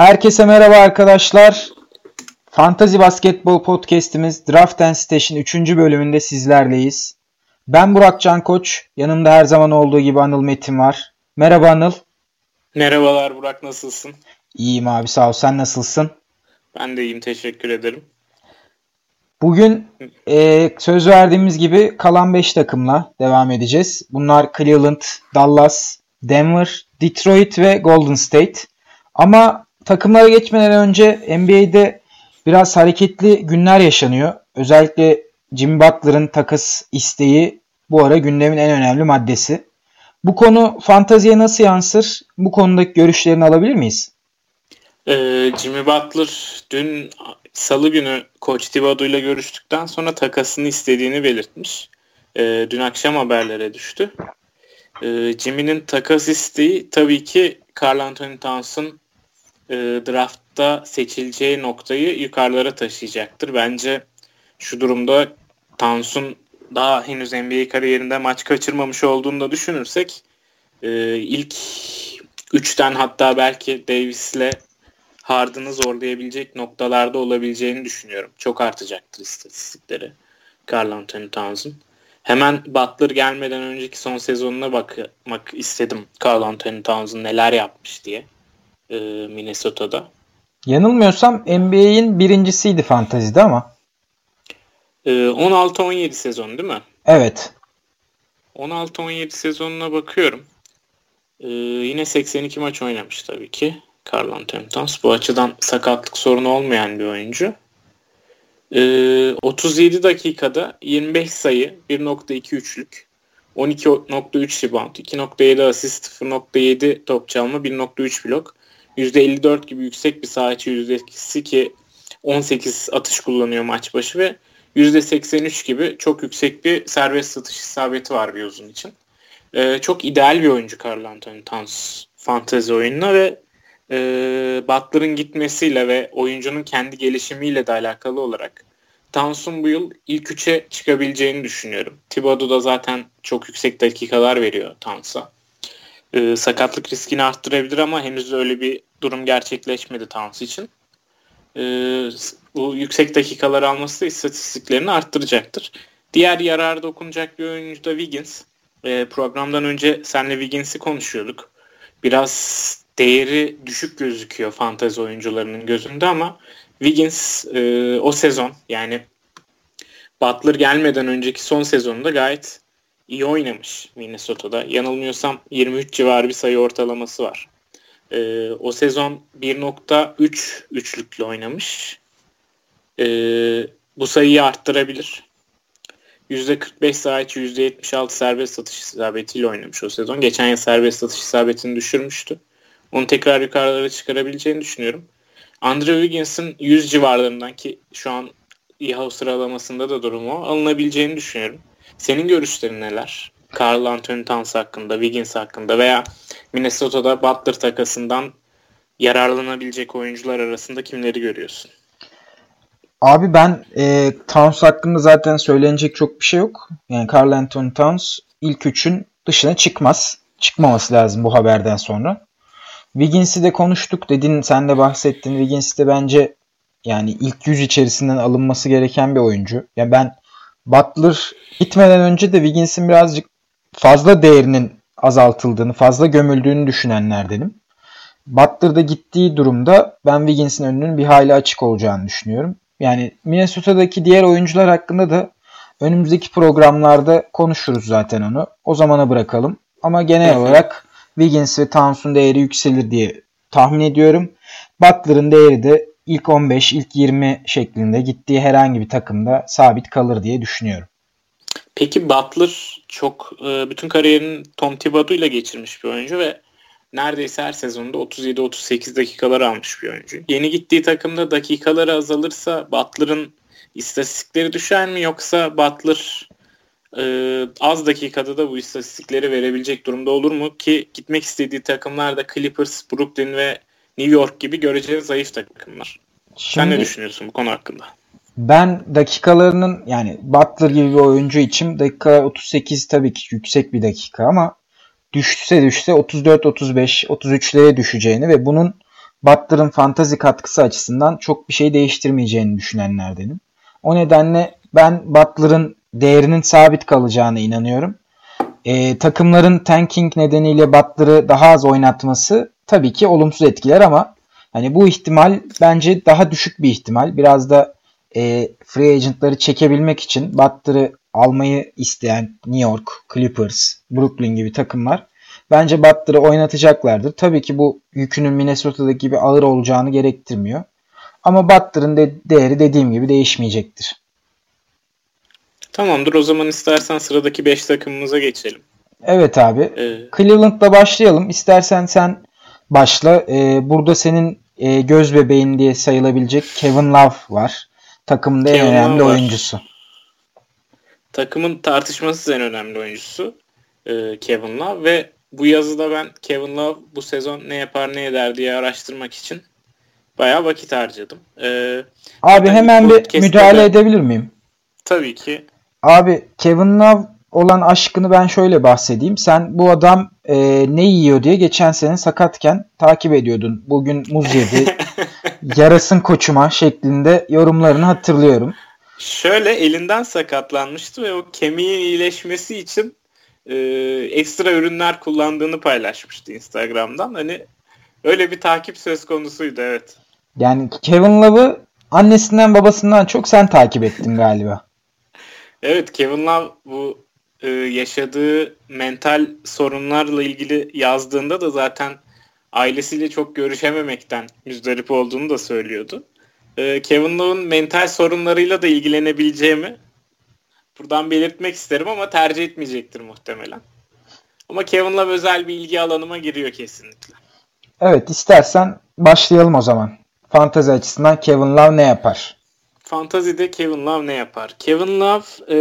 Herkese merhaba arkadaşlar. Fantazi Basketbol Podcast'imiz Draft and Station 3. bölümünde sizlerleyiz. Ben Burak Can Koç. Yanımda her zaman olduğu gibi Anıl Metin var. Merhaba Anıl. Merhabalar Burak nasılsın? İyiyim abi sağ ol. Sen nasılsın? Ben de iyiyim teşekkür ederim. Bugün e, söz verdiğimiz gibi kalan 5 takımla devam edeceğiz. Bunlar Cleveland, Dallas, Denver, Detroit ve Golden State. Ama takımlara geçmeden önce NBA'de biraz hareketli günler yaşanıyor. Özellikle Jimmy Butler'ın takas isteği bu ara gündemin en önemli maddesi. Bu konu fantaziye nasıl yansır? Bu konudaki görüşlerini alabilir miyiz? Ee, Jimmy Butler dün salı günü Koç Thibodeau ile görüştükten sonra takasını istediğini belirtmiş. Ee, dün akşam haberlere düştü. Ee, Jimmy'nin takas isteği tabii ki Carl Anthony Towns'ın e, draftta seçileceği noktayı yukarılara taşıyacaktır. Bence şu durumda Towns'un daha henüz NBA kariyerinde maç kaçırmamış olduğunu da düşünürsek e, ilk üçten hatta belki Davis'le Harden'ı zorlayabilecek noktalarda olabileceğini düşünüyorum. Çok artacaktır istatistikleri Carl Anthony Towns'un. Hemen Butler gelmeden önceki son sezonuna bakmak istedim Carl Anthony Towns'un neler yapmış diye e, Minnesota'da. Yanılmıyorsam NBA'in birincisiydi fantazide ama. E, 16-17 sezon değil mi? Evet. 16-17 sezonuna bakıyorum. E, yine 82 maç oynamış tabii ki. Carl Anthony Towns. Bu açıdan sakatlık sorunu olmayan bir oyuncu. Ee, 37 dakikada 25 sayı, 1.2 üçlük, 12.3 rebound, 2.7 asist, 0.7 top çalma, 1.3 blok. %54 gibi yüksek bir saha içi yüzdesi ki 18 atış kullanıyor maç başı ve %83 gibi çok yüksek bir serbest atış isabeti var bir uzun için. Ee, çok ideal bir oyuncu Carl Anthony Towns fantezi oyununa ve e, Butler'ın gitmesiyle ve oyuncunun kendi gelişimiyle de alakalı olarak Towns'un bu yıl ilk üçe çıkabileceğini düşünüyorum. Thibodeau da zaten çok yüksek dakikalar veriyor Towns'a. E, sakatlık riskini arttırabilir ama henüz öyle bir durum gerçekleşmedi Towns için. E, bu yüksek dakikalar alması da istatistiklerini arttıracaktır. Diğer yararda dokunacak bir oyuncu da Wiggins. E, programdan önce senle Wiggins'i konuşuyorduk. Biraz değeri düşük gözüküyor fantezi oyuncularının gözünde ama Wiggins e, o sezon yani Butler gelmeden önceki son sezonunda gayet iyi oynamış Minnesota'da. Yanılmıyorsam 23 civarı bir sayı ortalaması var. E, o sezon 1.3 üçlükle oynamış. E, bu sayıyı arttırabilir. %45 saha içi %76 serbest satış isabetiyle oynamış o sezon. Geçen yıl serbest satış isabetini düşürmüştü. Onu tekrar yukarılara çıkarabileceğini düşünüyorum. Andrew Wiggins'in 100 civarlarından ki şu an Yahoo sıralamasında da durumu alınabileceğini düşünüyorum. Senin görüşlerin neler? Carl Anthony Towns hakkında, Wiggins hakkında veya Minnesota'da Butler takasından yararlanabilecek oyuncular arasında kimleri görüyorsun? Abi ben e, Towns hakkında zaten söylenecek çok bir şey yok. Yani Carl Anthony Towns ilk üçün dışına çıkmaz. Çıkmaması lazım bu haberden sonra. Wiggins'i de konuştuk dedin sen de bahsettin. Wiggins de bence yani ilk yüz içerisinden alınması gereken bir oyuncu. Yani ben Butler gitmeden önce de Wiggins'in birazcık fazla değerinin azaltıldığını, fazla gömüldüğünü düşünenlerdenim. Butler'da gittiği durumda ben Wiggins'in önünün bir hayli açık olacağını düşünüyorum. Yani Minnesota'daki diğer oyuncular hakkında da önümüzdeki programlarda konuşuruz zaten onu. O zamana bırakalım. Ama genel olarak Wiggins ve Towns'un değeri yükselir diye tahmin ediyorum. Butler'ın değeri de ilk 15, ilk 20 şeklinde gittiği herhangi bir takımda sabit kalır diye düşünüyorum. Peki Butler çok e, bütün kariyerini Tom Thibodeau ile geçirmiş bir oyuncu ve neredeyse her sezonda 37-38 dakikalar almış bir oyuncu. Yeni gittiği takımda dakikaları azalırsa Butler'ın istatistikleri düşer mi yoksa Butler e, az dakikada da bu istatistikleri verebilecek durumda olur mu ki gitmek istediği takımlar da Clippers, Brooklyn ve New York gibi göreceli zayıf takımlar. Şimdi, Sen ne düşünüyorsun bu konu hakkında? Ben dakikalarının yani Butler gibi bir oyuncu için dakika 38 tabii ki yüksek bir dakika ama düşse düşse 34 35 33'lere düşeceğini ve bunun Butler'ın fantazi katkısı açısından çok bir şey değiştirmeyeceğini düşünenlerdenim. O nedenle ben Butler'ın değerinin sabit kalacağına inanıyorum. E, takımların tanking nedeniyle Butler'ı daha az oynatması tabii ki olumsuz etkiler ama hani bu ihtimal bence daha düşük bir ihtimal. Biraz da e, free agentları çekebilmek için Butler'ı almayı isteyen New York, Clippers, Brooklyn gibi takımlar bence Butler'ı oynatacaklardır. Tabii ki bu yükünün Minnesota'daki gibi ağır olacağını gerektirmiyor. Ama Butler'ın de değeri dediğim gibi değişmeyecektir. Tamamdır o zaman istersen sıradaki 5 takımımıza geçelim. Evet abi. Ee... Cleveland'la başlayalım. İstersen sen başla. Ee, burada senin e, göz bebeğin diye sayılabilecek Kevin Love var. Takımın en önemli Love oyuncusu. Var. Takımın tartışmasız en önemli oyuncusu e, Kevin Love ve bu yazıda ben Kevin Love bu sezon ne yapar ne eder diye araştırmak için bayağı vakit harcadım. Ee, Abi hemen bir müdahale de, edebilir miyim? Tabii ki. Abi Kevin Love olan aşkını ben şöyle bahsedeyim. Sen bu adam e, ne yiyor diye geçen sene sakatken takip ediyordun. Bugün muz yedi, yarasın koçuma şeklinde yorumlarını hatırlıyorum. Şöyle elinden sakatlanmıştı ve o kemiğin iyileşmesi için e, ekstra ürünler kullandığını paylaşmıştı Instagram'dan. Hani öyle bir takip söz konusuydu evet. Yani Kevin Love'ı annesinden babasından çok sen takip ettin galiba. evet Kevin Love bu e, yaşadığı mental sorunlarla ilgili yazdığında da zaten ailesiyle çok görüşememekten müzdarip olduğunu da söylüyordu. E, Kevin Love'un mental sorunlarıyla da ilgilenebileceğimi buradan belirtmek isterim ama tercih etmeyecektir muhtemelen. Ama Kevin Love özel bir ilgi alanıma giriyor kesinlikle. Evet istersen başlayalım o zaman. Fantezi açısından Kevin Love ne yapar? Fantazide Kevin Love ne yapar? Kevin Love e,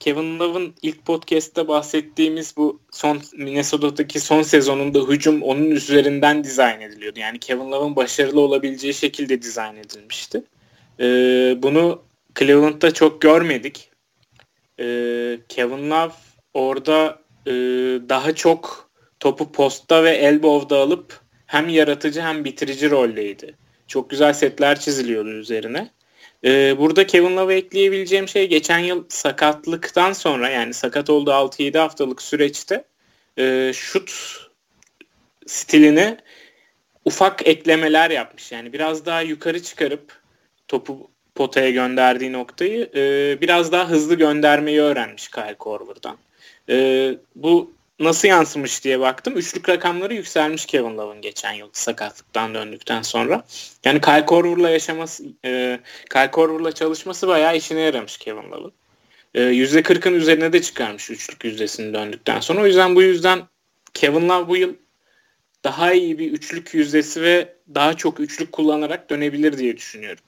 Kevin Love'ın ilk podcast'te bahsettiğimiz bu son Minnesota'daki son sezonunda hücum onun üzerinden dizayn ediliyordu. Yani Kevin Love'ın başarılı olabileceği şekilde dizayn edilmişti. E, bunu Cleveland'da çok görmedik. E, Kevin Love orada e, daha çok topu posta ve elbow'da alıp hem yaratıcı hem bitirici roldeydi. Çok güzel setler çiziliyordu üzerine. Ee, burada Kevin Love'a ekleyebileceğim şey geçen yıl sakatlıktan sonra yani sakat olduğu 6-7 haftalık süreçte e, şut stilini ufak eklemeler yapmış. Yani biraz daha yukarı çıkarıp topu potaya gönderdiği noktayı e, biraz daha hızlı göndermeyi öğrenmiş Kyle Korver'dan. E, bu nasıl yansımış diye baktım. Üçlük rakamları yükselmiş Kevin Love'ın geçen yıl sakatlıktan döndükten sonra. Yani Kyle Korver'la yaşaması, e, Kyle Korver'la çalışması bayağı işine yaramış Kevin Love'ın. E, %40'ın üzerine de çıkarmış üçlük yüzdesini döndükten sonra. O yüzden bu yüzden Kevin Love bu yıl daha iyi bir üçlük yüzdesi ve daha çok üçlük kullanarak dönebilir diye düşünüyorum.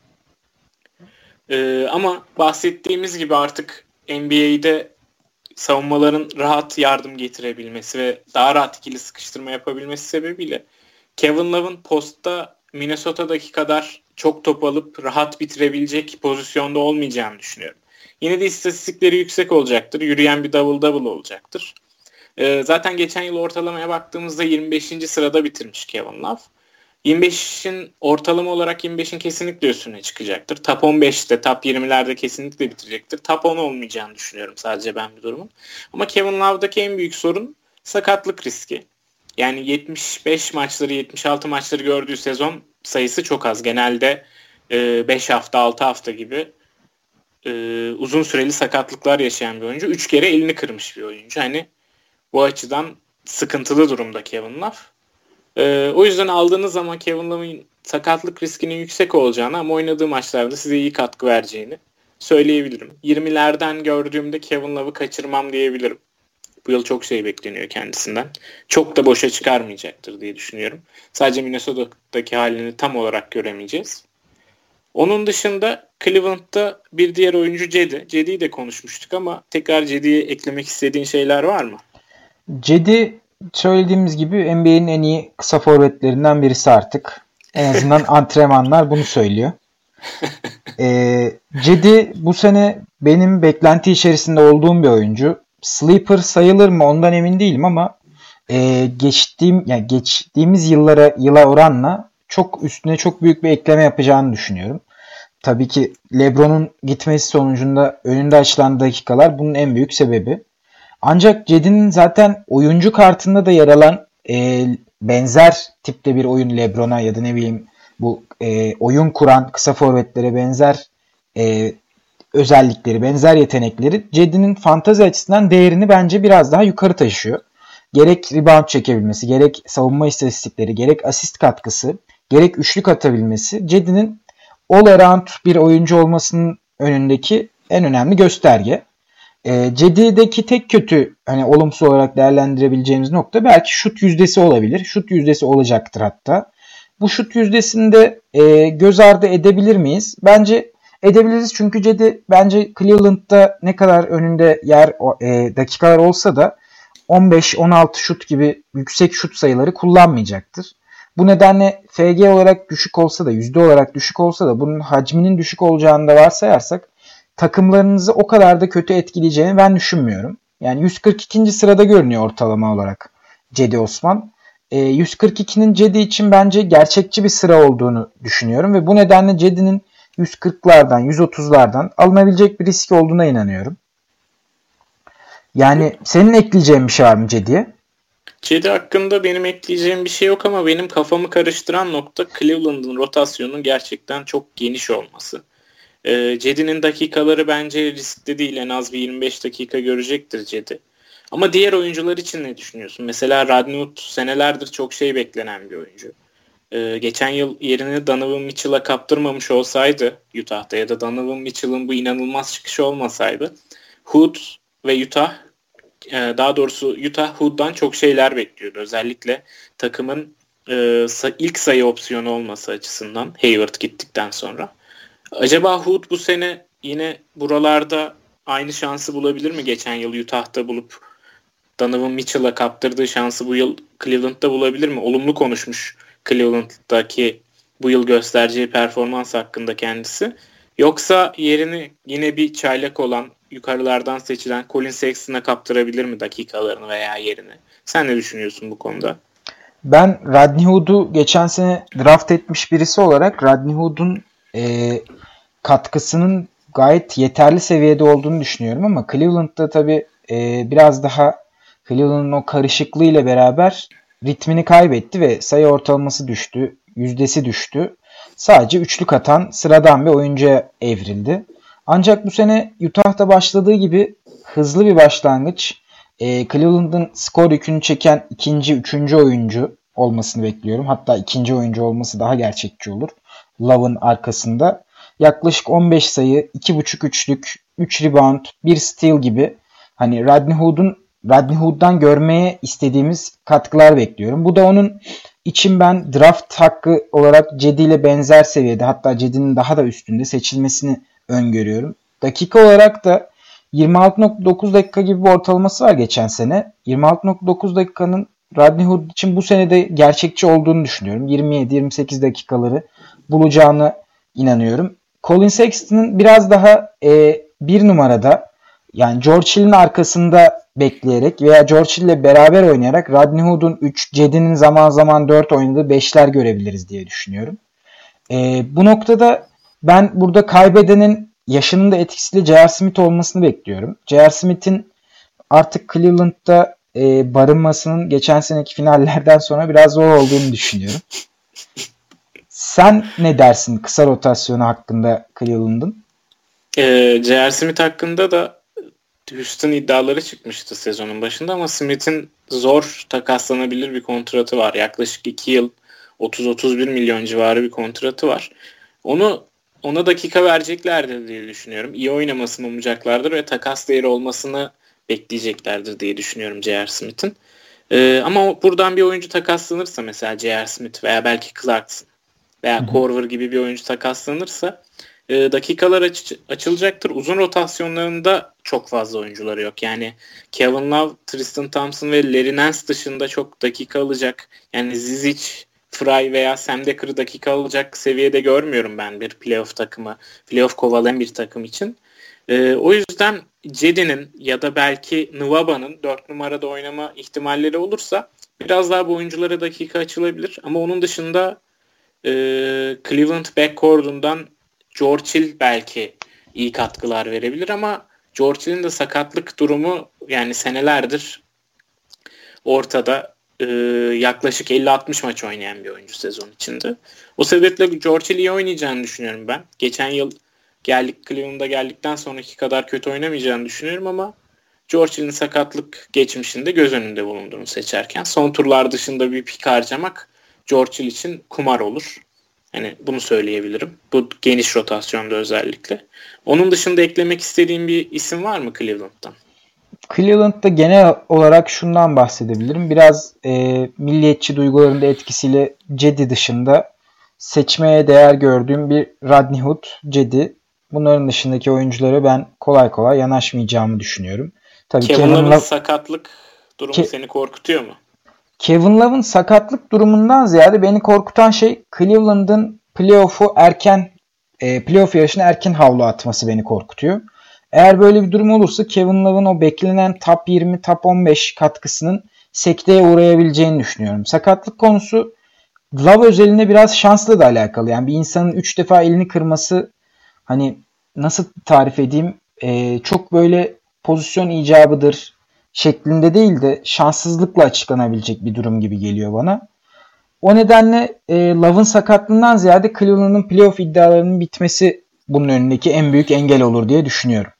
Ee, ama bahsettiğimiz gibi artık NBA'de savunmaların rahat yardım getirebilmesi ve daha rahat ikili sıkıştırma yapabilmesi sebebiyle Kevin Love'ın postta Minnesota'daki kadar çok top alıp rahat bitirebilecek pozisyonda olmayacağını düşünüyorum. Yine de istatistikleri yüksek olacaktır. Yürüyen bir double double olacaktır. Ee, zaten geçen yıl ortalamaya baktığımızda 25. sırada bitirmiş Kevin Love. 25'in ortalama olarak 25'in kesinlikle üstüne çıkacaktır. Top 15'te, top 20'lerde kesinlikle bitirecektir. Top 10 olmayacağını düşünüyorum sadece ben bir durumun. Ama Kevin Love'daki en büyük sorun sakatlık riski. Yani 75 maçları, 76 maçları gördüğü sezon sayısı çok az. Genelde 5 e, hafta, 6 hafta gibi e, uzun süreli sakatlıklar yaşayan bir oyuncu. 3 kere elini kırmış bir oyuncu. Hani bu açıdan sıkıntılı durumda Kevin Love. Ee, o yüzden aldığınız zaman Kevin Love'ın sakatlık riskinin yüksek olacağını ama oynadığı maçlarda size iyi katkı vereceğini söyleyebilirim. 20'lerden gördüğümde Kevin Love'ı kaçırmam diyebilirim. Bu yıl çok şey bekleniyor kendisinden. Çok da boşa çıkarmayacaktır diye düşünüyorum. Sadece Minnesota'daki halini tam olarak göremeyeceğiz. Onun dışında Cleveland'da bir diğer oyuncu Cedi. Cedi'yi de konuşmuştuk ama tekrar Cedi'ye eklemek istediğin şeyler var mı? Cedi söylediğimiz gibi NBA'nin en iyi kısa forvetlerinden birisi artık. En azından antrenmanlar bunu söylüyor. Ee, Cedi bu sene benim beklenti içerisinde olduğum bir oyuncu. Sleeper sayılır mı ondan emin değilim ama e, geçtiğim yani geçtiğimiz yıllara yıla oranla çok üstüne çok büyük bir ekleme yapacağını düşünüyorum. Tabii ki LeBron'un gitmesi sonucunda önünde açılan dakikalar bunun en büyük sebebi. Ancak Cedi'nin zaten oyuncu kartında da yer alan e, benzer tipte bir oyun LeBron'a ya da ne bileyim bu e, oyun kuran kısa forvetlere benzer e, özellikleri, benzer yetenekleri Cedi'nin fantazi açısından değerini bence biraz daha yukarı taşıyor. Gerek rebound çekebilmesi, gerek savunma istatistikleri, gerek asist katkısı, gerek üçlük atabilmesi Cedi'nin all around bir oyuncu olmasının önündeki en önemli gösterge. E, Cedi'deki tek kötü hani olumsuz olarak değerlendirebileceğimiz nokta belki şut yüzdesi olabilir. Şut yüzdesi olacaktır hatta. Bu şut yüzdesinde e, göz ardı edebilir miyiz? Bence edebiliriz çünkü Cedi bence Cleveland'da ne kadar önünde yer e, dakikalar olsa da 15-16 şut gibi yüksek şut sayıları kullanmayacaktır. Bu nedenle FG olarak düşük olsa da yüzde olarak düşük olsa da bunun hacminin düşük olacağını da varsayarsak takımlarınızı o kadar da kötü etkileyeceğini ben düşünmüyorum. Yani 142. sırada görünüyor ortalama olarak Cedi Osman. E, 142'nin Cedi için bence gerçekçi bir sıra olduğunu düşünüyorum ve bu nedenle Cedi'nin 140'lardan 130'lardan alınabilecek bir risk olduğuna inanıyorum. Yani senin ekleyeceğin bir şey var mı Cedi'ye? Cedi hakkında benim ekleyeceğim bir şey yok ama benim kafamı karıştıran nokta Cleveland'ın rotasyonunun gerçekten çok geniş olması. Ee, Cedi'nin dakikaları bence riskli değil. En az bir 25 dakika görecektir Cedi. Ama diğer oyuncular için ne düşünüyorsun? Mesela Radnut senelerdir çok şey beklenen bir oyuncu. Ee, geçen yıl yerini Donovan Mitchell'a kaptırmamış olsaydı Utah'ta ya da Donovan Mitchell'ın bu inanılmaz çıkışı olmasaydı Hood ve Utah e, daha doğrusu Utah Hood'dan çok şeyler bekliyordu. Özellikle takımın e, ilk sayı opsiyonu olması açısından Hayward gittikten sonra. Acaba Hood bu sene yine buralarda aynı şansı bulabilir mi? Geçen yıl Utah'ta bulup Donovan Mitchell'a kaptırdığı şansı bu yıl Cleveland'da bulabilir mi? Olumlu konuşmuş Cleveland'daki bu yıl göstereceği performans hakkında kendisi. Yoksa yerini yine bir çaylak olan yukarılardan seçilen Colin Sexton'a kaptırabilir mi dakikalarını veya yerini? Sen ne düşünüyorsun bu konuda? Ben Rodney Hood'u geçen sene draft etmiş birisi olarak Rodney Hood'un e, katkısının gayet yeterli seviyede olduğunu düşünüyorum ama Cleveland'da tabii e, biraz daha Cleveland'ın o karışıklığı ile beraber ritmini kaybetti ve sayı ortalaması düştü, yüzdesi düştü. Sadece üçlük atan sıradan bir oyuncuya evrildi. Ancak bu sene Utah'ta başladığı gibi hızlı bir başlangıç. E, Cleveland'ın skor yükünü çeken ikinci, üçüncü oyuncu olmasını bekliyorum. Hatta ikinci oyuncu olması daha gerçekçi olur. Love'ın arkasında. Yaklaşık 15 sayı, 2.5 üçlük, 3 rebound, 1 steal gibi hani Rodney Hood'un Rodney Hood'dan görmeye istediğimiz katkılar bekliyorum. Bu da onun için ben draft hakkı olarak Cedi ile benzer seviyede hatta Cedi'nin daha da üstünde seçilmesini öngörüyorum. Dakika olarak da 26.9 dakika gibi bir ortalaması var geçen sene. 26.9 dakikanın Rodney Hood için bu senede gerçekçi olduğunu düşünüyorum. 27-28 dakikaları bulacağını inanıyorum. Colin Sexton'ın biraz daha e, bir numarada yani George Hill'in arkasında bekleyerek veya George Hill ile beraber oynayarak Rodney Hood'un 3, Cedi'nin zaman zaman 4 oynadığı 5'ler görebiliriz diye düşünüyorum. E, bu noktada ben burada kaybedenin yaşının da etkisiyle J.R. Smith olmasını bekliyorum. J.R. Smith'in artık Cleveland'da e, barınmasının geçen seneki finallerden sonra biraz zor olduğunu düşünüyorum. Sen ne dersin kısa rotasyonu hakkında Cleveland'ın? E, J.R. Smith hakkında da Houston iddiaları çıkmıştı sezonun başında ama Smith'in zor takaslanabilir bir kontratı var. Yaklaşık 2 yıl 30-31 milyon civarı bir kontratı var. Onu ona dakika vereceklerdir diye düşünüyorum. İyi oynamasını umacaklardır ve takas değeri olmasını bekleyeceklerdir diye düşünüyorum J.R. Smith'in. Ee, ama buradan bir oyuncu takaslanırsa mesela J.R. Smith veya belki Clarkson veya Corver gibi bir oyuncu takaslanırsa e, dakikalar aç, açılacaktır. Uzun rotasyonlarında çok fazla oyuncuları yok. Yani Kevin Love, Tristan Thompson ve Larry Nance dışında çok dakika alacak. Yani Zizic, Fry veya Sam Decker'ı dakika alacak seviyede görmüyorum ben bir playoff takımı, playoff kovalayan bir takım için. E, o yüzden Cedi'nin ya da belki Nwaba'nın 4 numarada oynama ihtimalleri olursa biraz daha bu oyunculara dakika açılabilir. Ama onun dışında e, Cleveland backcourt'undan George Hill belki iyi katkılar verebilir ama George Hill'in de sakatlık durumu yani senelerdir ortada e, yaklaşık 50-60 maç oynayan bir oyuncu sezon içinde. O sebeple George Hill iyi oynayacağını düşünüyorum ben. Geçen yıl geldik Cleveland'a geldikten sonraki kadar kötü oynamayacağını düşünüyorum ama George Hill'in sakatlık geçmişinde göz önünde bulunduğunu seçerken son turlar dışında bir pik harcamak George Hill için kumar olur. Hani bunu söyleyebilirim. Bu geniş rotasyonda özellikle. Onun dışında eklemek istediğim bir isim var mı Cleveland'dan? Cleveland'da genel olarak şundan bahsedebilirim. Biraz e, milliyetçi duygularında etkisiyle Cedi dışında seçmeye değer gördüğüm bir Rodney Hood, Cedi. Bunların dışındaki oyunculara ben kolay kolay yanaşmayacağımı düşünüyorum. Tabii Kevin, Kevin sakatlık durumu Ke... seni korkutuyor mu? Kevin Love'ın sakatlık durumundan ziyade beni korkutan şey Cleveland'ın playoff'u erken e, playoff yarışına erken havlu atması beni korkutuyor. Eğer böyle bir durum olursa Kevin Love'ın o beklenen top 20, top 15 katkısının sekteye uğrayabileceğini düşünüyorum. Sakatlık konusu Love özelinde biraz şansla da alakalı. Yani bir insanın 3 defa elini kırması hani nasıl tarif edeyim e, çok böyle pozisyon icabıdır şeklinde değil de şanssızlıkla açıklanabilecek bir durum gibi geliyor bana. O nedenle e, Love'ın sakatlığından ziyade Cleveland'ın playoff iddialarının bitmesi bunun önündeki en büyük engel olur diye düşünüyorum.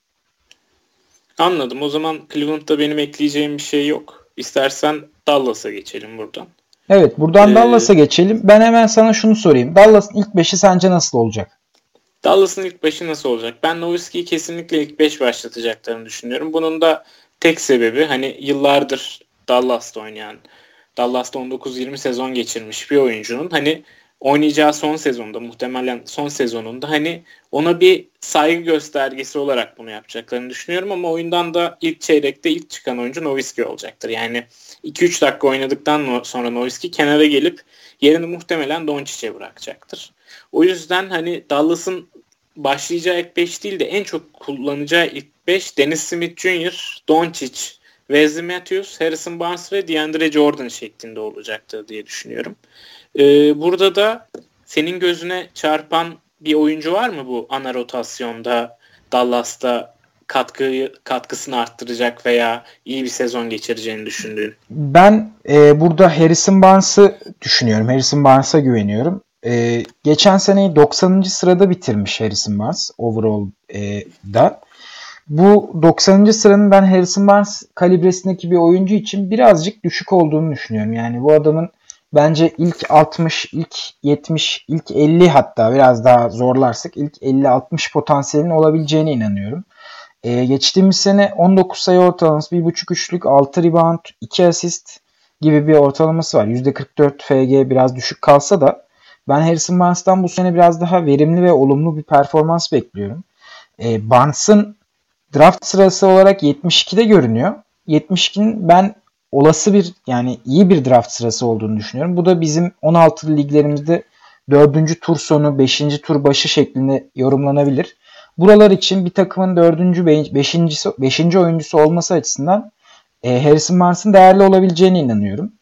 Anladım. O zaman Cleveland'da benim ekleyeceğim bir şey yok. İstersen Dallas'a geçelim buradan. Evet buradan ee, Dallas'a geçelim. Ben hemen sana şunu sorayım. Dallas'ın ilk beşi sence nasıl olacak? Dallas'ın ilk beşi nasıl olacak? Ben Nowitzki'yi kesinlikle ilk beş başlatacaklarını düşünüyorum. Bunun da tek sebebi hani yıllardır Dallas'ta oynayan, Dallas'ta 19-20 sezon geçirmiş bir oyuncunun hani oynayacağı son sezonda muhtemelen son sezonunda hani ona bir saygı göstergesi olarak bunu yapacaklarını düşünüyorum ama oyundan da ilk çeyrekte ilk çıkan oyuncu Nowitzki olacaktır. Yani 2-3 dakika oynadıktan sonra Nowitzki kenara gelip yerini muhtemelen Doncic'e bırakacaktır. O yüzden hani Dallas'ın başlayacağı ilk 5 değil de en çok kullanacağı ilk 5 Dennis Smith Jr., Doncic, Wesley Matthews, Harrison Barnes ve DeAndre Jordan şeklinde olacaktır diye düşünüyorum. Ee, burada da senin gözüne çarpan bir oyuncu var mı bu ana rotasyonda Dallas'ta katkıyı katkısını arttıracak veya iyi bir sezon geçireceğini düşündüğün? Ben e, burada Harrison Barnes'ı düşünüyorum. Harrison Barnes'a güveniyorum. E, geçen seneyi 90. sırada bitirmiş Harrison Barnes overall'da. E, bu 90. sıranın ben Harrison Barnes kalibresindeki bir oyuncu için birazcık düşük olduğunu düşünüyorum. Yani bu adamın bence ilk 60, ilk 70, ilk 50 hatta biraz daha zorlarsak ilk 50-60 potansiyelin olabileceğine inanıyorum. Ee, geçtiğimiz sene 19 sayı ortalaması, 1.5 üçlük, 6 rebound, 2 asist gibi bir ortalaması var. %44 FG biraz düşük kalsa da ben Harrison Barnes'tan bu sene biraz daha verimli ve olumlu bir performans bekliyorum. Ee, Barnes'ın draft sırası olarak 72'de görünüyor. 72'nin ben olası bir yani iyi bir draft sırası olduğunu düşünüyorum. Bu da bizim 16 liglerimizde 4. tur sonu 5. tur başı şeklinde yorumlanabilir. Buralar için bir takımın 4. 5. 5. oyuncusu olması açısından e, Harrison Barnes'ın değerli olabileceğine inanıyorum.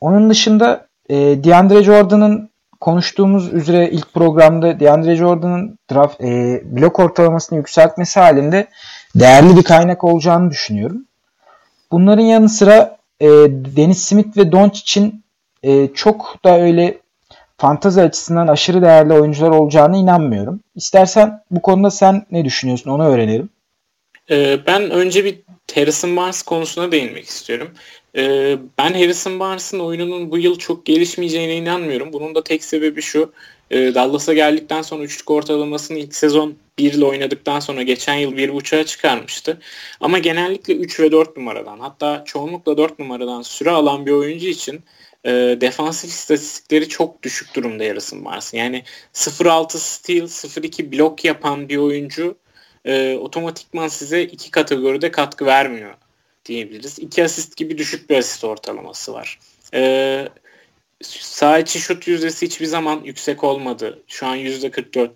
Onun dışında e, DeAndre Jordan'ın konuştuğumuz üzere ilk programda DeAndre Jordan'ın draft e, blok ortalamasını yükseltmesi halinde değerli bir kaynak olacağını düşünüyorum. Bunların yanı sıra e, Dennis Smith ve Doncic'in e, çok da öyle fantazi açısından aşırı değerli oyuncular olacağını inanmıyorum. İstersen bu konuda sen ne düşünüyorsun onu öğrenelim. Ee, ben önce bir Harrison Barnes konusuna değinmek istiyorum. Ee, ben Harrison Barnes'ın oyununun bu yıl çok gelişmeyeceğine inanmıyorum. Bunun da tek sebebi şu. E, Dallas'a geldikten sonra üçlük ortalamasını ilk sezon 1 ile oynadıktan sonra geçen yıl 1.5'a çıkarmıştı. Ama genellikle 3 ve 4 numaradan hatta çoğunlukla 4 numaradan süre alan bir oyuncu için e, defansif istatistikleri çok düşük durumda yarısın varsın. Yani 0.6 steal, 0.2 blok yapan bir oyuncu e, otomatikman size iki kategoride katkı vermiyor diyebiliriz. İki asist gibi düşük bir asist ortalaması var. E, sağ içi şut yüzdesi hiçbir zaman yüksek olmadı. Şu an %44.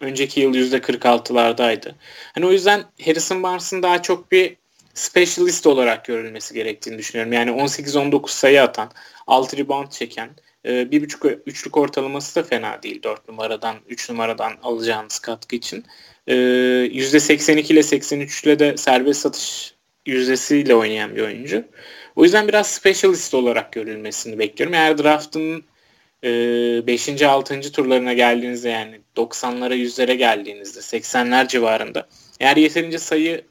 Önceki yıl %46'lardaydı. Hani o yüzden Harrison Barnes'ın daha çok bir specialist olarak görülmesi gerektiğini düşünüyorum. Yani 18-19 sayı atan, 6 rebound çeken e, bir buçuk üçlük ortalaması da fena değil 4 numaradan 3 numaradan alacağınız katkı için. E, %82 ile 83 ile de serbest satış yüzdesiyle oynayan bir oyuncu. O yüzden biraz specialist olarak görülmesini bekliyorum. Eğer draftın 5. E, 6. turlarına geldiğinizde yani 90'lara 100'lere geldiğinizde 80'ler civarında eğer yeterince sayı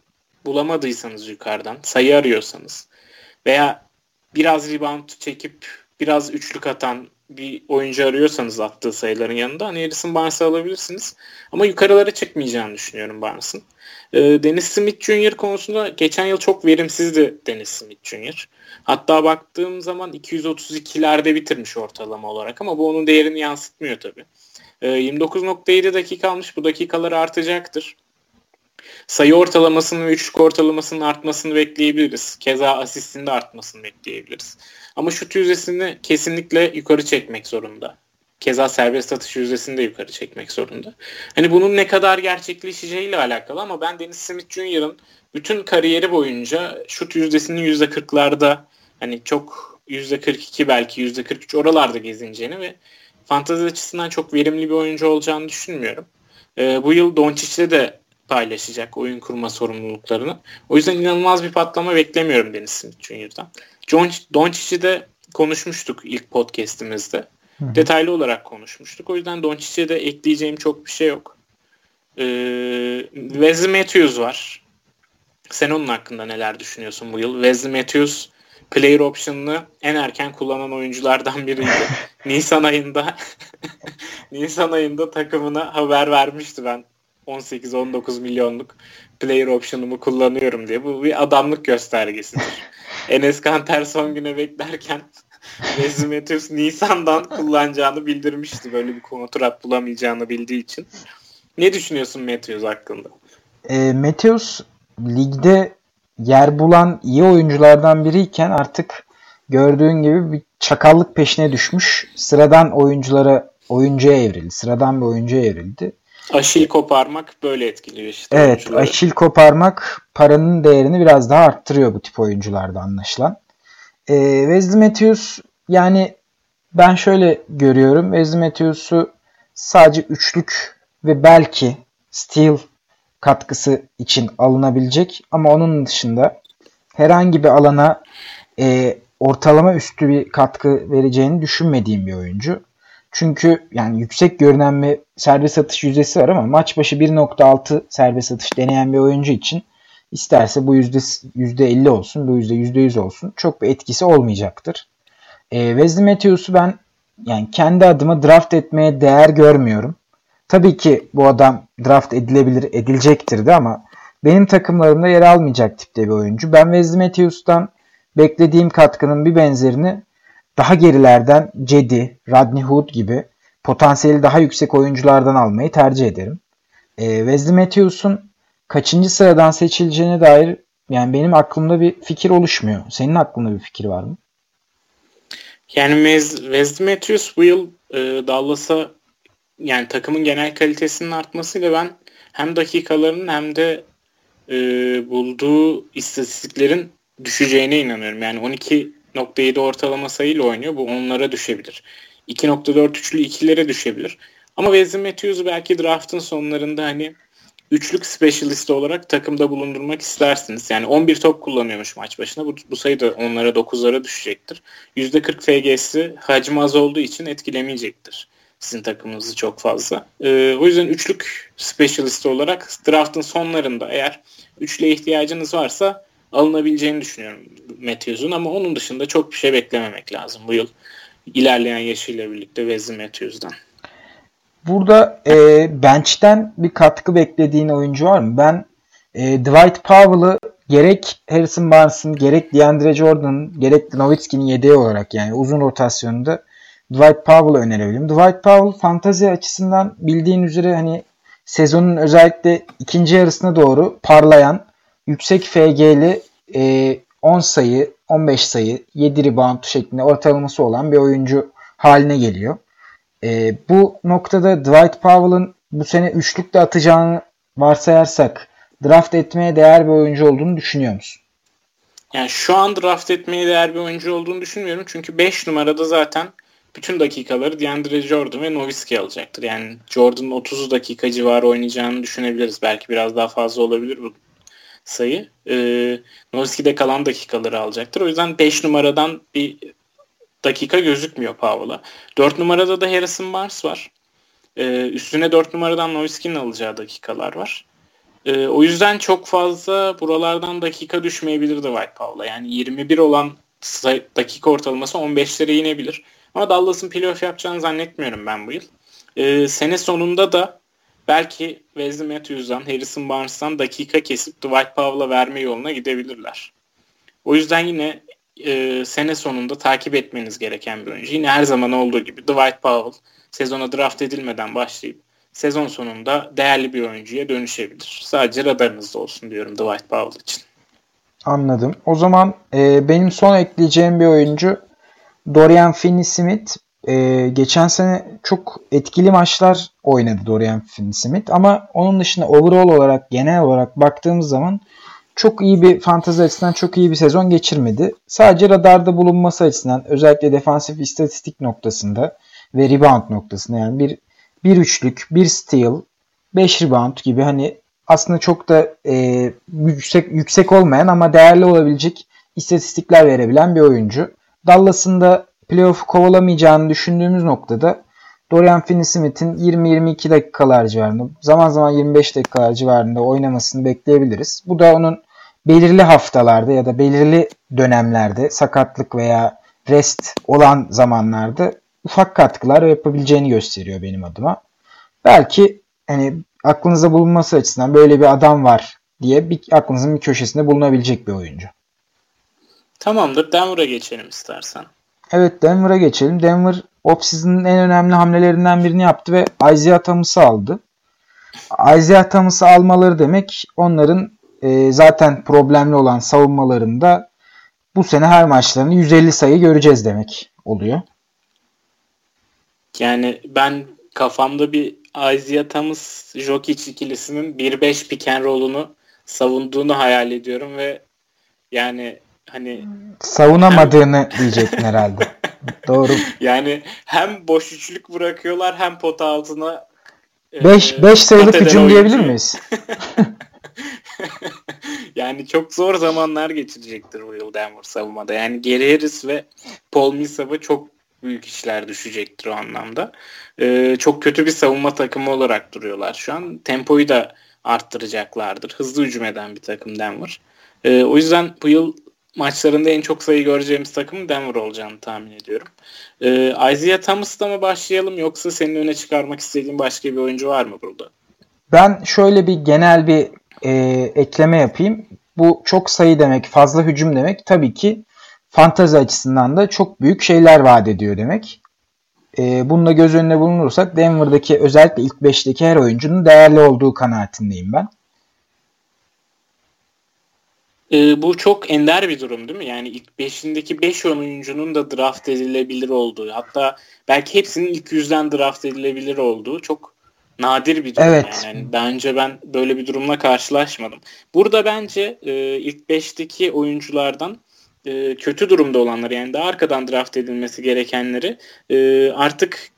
bulamadıysanız yukarıdan sayı arıyorsanız veya biraz rebound çekip biraz üçlük atan bir oyuncu arıyorsanız attığı sayıların yanında hani Harrison Barnes'ı alabilirsiniz. Ama yukarılara çıkmayacağını düşünüyorum Barnes'ın. Ee, Dennis Smith Jr. konusunda geçen yıl çok verimsizdi Dennis Smith Jr. Hatta baktığım zaman 232'lerde bitirmiş ortalama olarak ama bu onun değerini yansıtmıyor tabii. Ee, 29.7 dakika almış. Bu dakikalar artacaktır sayı ortalamasının ve üçlük ortalamasının artmasını bekleyebiliriz. Keza asistinde artmasını bekleyebiliriz. Ama şut yüzdesini kesinlikle yukarı çekmek zorunda. Keza serbest atış yüzdesini de yukarı çekmek zorunda. Hani bunun ne kadar gerçekleşeceğiyle alakalı ama ben Dennis Smith Jr.'ın bütün kariyeri boyunca şut yüzdesinin %40'larda hani çok %42 belki %43 oralarda gezineceğini ve fantezi açısından çok verimli bir oyuncu olacağını düşünmüyorum. Ee, bu yıl Doncic'te de paylaşacak oyun kurma sorumluluklarını. O yüzden inanılmaz bir patlama beklemiyorum Deniz Smith. John, Doncic'i de konuşmuştuk ilk podcast'imizde. Hı. Detaylı olarak konuşmuştuk. O yüzden Doncic'e de ekleyeceğim çok bir şey yok. Ee, Wesley Matthews var. Sen onun hakkında neler düşünüyorsun bu yıl? Wesley Matthews player option'ını en erken kullanan oyunculardan biriydi. Nisan ayında Nisan ayında takımına haber vermişti ben 18-19 milyonluk player option'umu kullanıyorum diye. Bu bir adamlık göstergesidir. Enes Kanter son güne beklerken Rezumetus Nisan'dan kullanacağını bildirmişti. Böyle bir kontrat bulamayacağını bildiği için. Ne düşünüyorsun Matthews hakkında? E, Matthews ligde yer bulan iyi oyunculardan biriyken artık gördüğün gibi bir çakallık peşine düşmüş. Sıradan oyunculara oyuncuya evrildi. Sıradan bir oyuncuya evrildi. Aşil koparmak böyle etkiliyor işte. Evet oyuncuları. aşil koparmak paranın değerini biraz daha arttırıyor bu tip oyuncularda anlaşılan. Ee, Wesley Matthews yani ben şöyle görüyorum. Wesley Matthews'u sadece üçlük ve belki steal katkısı için alınabilecek ama onun dışında herhangi bir alana e, ortalama üstü bir katkı vereceğini düşünmediğim bir oyuncu. Çünkü yani yüksek görünen bir serbest atış yüzdesi var ama maç başı 1.6 serbest atış deneyen bir oyuncu için isterse bu yüzde 50 olsun, bu yüzde 100 olsun çok bir etkisi olmayacaktır. E, Wesley Matthews'u ben yani kendi adıma draft etmeye değer görmüyorum. Tabii ki bu adam draft edilebilir, edilecektir de ama benim takımlarımda yer almayacak tipte bir oyuncu. Ben Wesley Matthews'tan beklediğim katkının bir benzerini daha gerilerden Cedi, Rodney Hood gibi potansiyeli daha yüksek oyunculardan almayı tercih ederim. E, Wesley Matthews'un kaçıncı sıradan seçileceğine dair yani benim aklımda bir fikir oluşmuyor. Senin aklında bir fikir var mı? Yani Wesley Matthews bu yıl e, Dallas'a yani takımın genel kalitesinin artmasıyla ben hem dakikalarının hem de e, bulduğu istatistiklerin düşeceğine inanıyorum. Yani 12 2.7 ortalama sayıyla oynuyor. Bu onlara düşebilir. 2.4 üçlü ikilere düşebilir. Ama Wesley Matthews'u belki draftın sonlarında hani üçlük specialist olarak takımda bulundurmak istersiniz. Yani 11 top kullanıyormuş maç başına. Bu, bu sayı da onlara 9'lara düşecektir. %40 FG'si hacmi az olduğu için etkilemeyecektir sizin takımınızı çok fazla. Ee, o yüzden üçlük specialist olarak draftın sonlarında eğer üçlüye ihtiyacınız varsa alınabileceğini düşünüyorum Matthews'un ama onun dışında çok bir şey beklememek lazım bu yıl ilerleyen yaşıyla birlikte Wesley Matthews'dan. Burada e, bench'ten bir katkı beklediğin oyuncu var mı? Ben e, Dwight Powell'ı gerek Harrison Barnes'ın gerek DeAndre Jordan'ın gerek Nowitzki'nin yedeği olarak yani uzun rotasyonunda Dwight Powell'ı önerebilirim. Dwight Powell fantazi açısından bildiğin üzere hani sezonun özellikle ikinci yarısına doğru parlayan yüksek FG'li e, 10 sayı, 15 sayı, 7 rebound şeklinde ortalaması olan bir oyuncu haline geliyor. E, bu noktada Dwight Powell'ın bu sene üçlükte atacağını varsayarsak draft etmeye değer bir oyuncu olduğunu düşünüyor musun? Yani şu an draft etmeye değer bir oyuncu olduğunu düşünmüyorum. Çünkü 5 numarada zaten bütün dakikaları DeAndre Jordan ve Nowitzki alacaktır. Yani Jordan'ın 30 dakika civarı oynayacağını düşünebiliriz. Belki biraz daha fazla olabilir bu sayı. E, Nowitzki kalan dakikaları alacaktır. O yüzden 5 numaradan bir dakika gözükmüyor Powell'a. 4 numarada da Harrison Barnes var. E, üstüne 4 numaradan Nowitzki'nin alacağı dakikalar var. E, o yüzden çok fazla buralardan dakika düşmeyebilirdi White Powell'a. Yani 21 olan dakika ortalaması 15'lere inebilir. Ama Dallas'ın playoff yapacağını zannetmiyorum ben bu yıl. E, sene sonunda da belki Wesley Matthews'dan, Harrison Barnes'tan dakika kesip Dwight Powell'a verme yoluna gidebilirler. O yüzden yine e, sene sonunda takip etmeniz gereken bir oyuncu. Yine her zaman olduğu gibi Dwight Powell sezona draft edilmeden başlayıp sezon sonunda değerli bir oyuncuya dönüşebilir. Sadece radarınızda olsun diyorum Dwight Powell için. Anladım. O zaman e, benim son ekleyeceğim bir oyuncu Dorian Finney-Smith. E, geçen sene çok etkili maçlar oynadı Dorian Finney-Smith ama onun dışında overall olarak genel olarak baktığımız zaman çok iyi bir fantezi açısından çok iyi bir sezon geçirmedi. Sadece radarda bulunması açısından özellikle defansif istatistik noktasında ve rebound noktasında yani bir bir üçlük, bir steal, 5 rebound gibi hani aslında çok da e, yüksek yüksek olmayan ama değerli olabilecek istatistikler verebilen bir oyuncu. Dallas'ın da playoff kovalamayacağını düşündüğümüz noktada Dorian Finney-Smith'in 20-22 dakikalar civarında, zaman zaman 25 dakikalar civarında oynamasını bekleyebiliriz. Bu da onun belirli haftalarda ya da belirli dönemlerde sakatlık veya rest olan zamanlarda ufak katkılar yapabileceğini gösteriyor benim adıma. Belki hani aklınızda bulunması açısından böyle bir adam var diye bir, aklınızın bir köşesinde bulunabilecek bir oyuncu. Tamamdır. Denver'a geçelim istersen. Evet Denver'a geçelim. Denver offseason'ın en önemli hamlelerinden birini yaptı ve Isaiah Thomas'ı aldı. Isaiah Thomas'ı almaları demek onların e, zaten problemli olan savunmalarında bu sene her maçlarında 150 sayı göreceğiz demek oluyor. Yani ben kafamda bir Isaiah Thomas Jokic ikilisinin 1-5 pick and roll'unu savunduğunu hayal ediyorum ve yani hani savunamadığını hem... diyecektin herhalde. Doğru. Yani hem boş üçlük bırakıyorlar hem pota altına 5 5 sayılık hücum diyebilir miyiz? yani çok zor zamanlar geçirecektir bu yıl Denver savunmada. Yani Gary Harris ve Paul Millsap'a çok büyük işler düşecektir o anlamda. Ee, çok kötü bir savunma takımı olarak duruyorlar şu an. Tempoyu da arttıracaklardır. Hızlı hücum eden bir takım Denver. Ee, o yüzden bu yıl maçlarında en çok sayı göreceğimiz takım Denver olacağını tahmin ediyorum. Ee, Isaiah Thomas'la mı başlayalım yoksa senin öne çıkarmak istediğin başka bir oyuncu var mı burada? Ben şöyle bir genel bir e, ekleme yapayım. Bu çok sayı demek, fazla hücum demek. Tabii ki fantazi açısından da çok büyük şeyler vaat ediyor demek. E, bunu da göz önüne bulunursak Denver'daki özellikle ilk 5'teki her oyuncunun değerli olduğu kanaatindeyim ben. E, bu çok ender bir durum değil mi? Yani ilk 5'indeki 5 beş oyuncunun da draft edilebilir olduğu hatta belki hepsinin ilk yüzden draft edilebilir olduğu çok nadir bir durum. Evet. Yani. Bence ben böyle bir durumla karşılaşmadım. Burada bence e, ilk 5'teki oyunculardan e, kötü durumda olanları yani daha arkadan draft edilmesi gerekenleri e, artık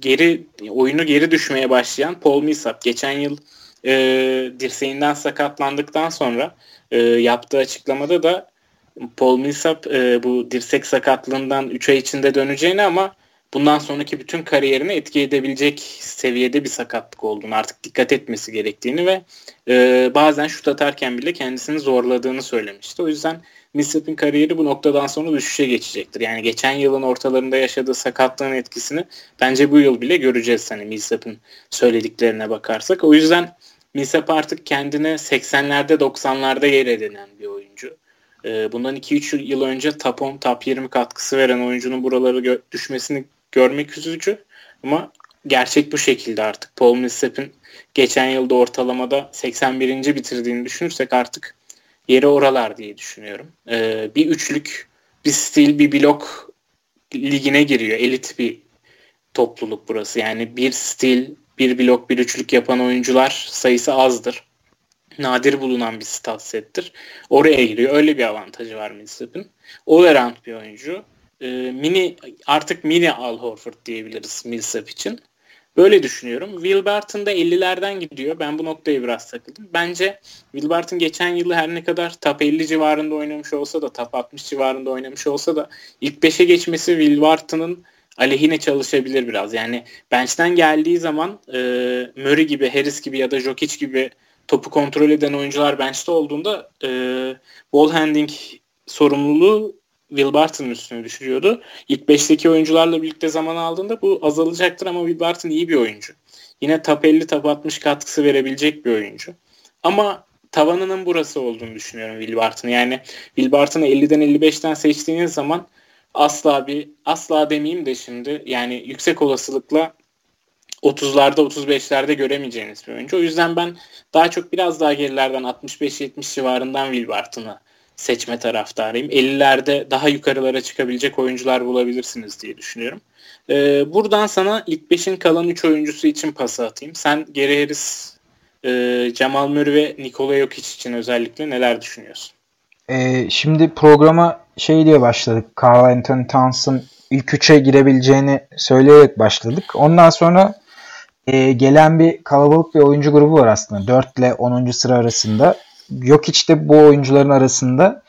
geri oyunu geri düşmeye başlayan Paul Millsap geçen yıl e, dirseğinden sakatlandıktan sonra e, yaptığı açıklamada da Paul Millsap e, bu dirsek sakatlığından 3 ay içinde döneceğini ama bundan sonraki bütün kariyerini etki edebilecek seviyede bir sakatlık olduğunu artık dikkat etmesi gerektiğini ve e, bazen şut atarken bile kendisini zorladığını söylemişti. O yüzden Millsap'in kariyeri bu noktadan sonra düşüşe geçecektir. Yani geçen yılın ortalarında yaşadığı sakatlığın etkisini bence bu yıl bile göreceğiz hani Millsap'in söylediklerine bakarsak. O yüzden Millsap artık kendine 80'lerde 90'larda yer edinen bir oyuncu. Ee, bundan 2-3 yıl önce top 10, top 20 katkısı veren oyuncunun buraları gö- düşmesini görmek üzücü. Ama gerçek bu şekilde artık. Paul Millsap'in geçen yılda ortalamada 81. bitirdiğini düşünürsek artık yeri oralar diye düşünüyorum. Ee, bir üçlük, bir stil, bir blok ligine giriyor. Elit bir topluluk burası. Yani bir stil, bir blok, bir üçlük yapan oyuncular sayısı azdır. Nadir bulunan bir stat settir. Oraya giriyor. Öyle bir avantajı var Millsap'in. All around bir oyuncu. e, mini artık mini Al Horford diyebiliriz Millsap için. Böyle düşünüyorum. Will Barton da 50'lerden gidiyor. Ben bu noktaya biraz takıldım. Bence Will Barton geçen yılı her ne kadar top 50 civarında oynamış olsa da top 60 civarında oynamış olsa da ilk 5'e geçmesi Will Barton'ın aleyhine çalışabilir biraz. Yani bench'ten geldiği zaman e, Murray gibi, Harris gibi ya da Jokic gibi topu kontrol eden oyuncular bench'te olduğunda e, ball handling sorumluluğu Will Barton'ın üstüne düşürüyordu. İlk 5'teki oyuncularla birlikte zaman aldığında bu azalacaktır ama Will Barton iyi bir oyuncu. Yine top 50 top 60 katkısı verebilecek bir oyuncu. Ama tavanının burası olduğunu düşünüyorum Will Barton. Yani Will Barton'ı 50'den 55'ten seçtiğiniz zaman asla bir asla demeyeyim de şimdi yani yüksek olasılıkla 30'larda 35'lerde göremeyeceğiniz bir oyuncu. O yüzden ben daha çok biraz daha gerilerden 65-70 civarından Will Barton'ı seçme taraftarıyım. 50'lerde daha yukarılara çıkabilecek oyuncular bulabilirsiniz diye düşünüyorum. Ee, buradan sana ilk 5'in kalan 3 oyuncusu için pas atayım. Sen Geri Harris, e, Cemal Murray ve Nikola Jokic için özellikle neler düşünüyorsun? Ee, şimdi programa şey diye başladık. Carl Anthony Towns'ın ilk 3'e girebileceğini söyleyerek başladık. Ondan sonra e, gelen bir kalabalık bir oyuncu grubu var aslında. 4 ile 10. sıra arasında. Jokic de bu oyuncuların arasında.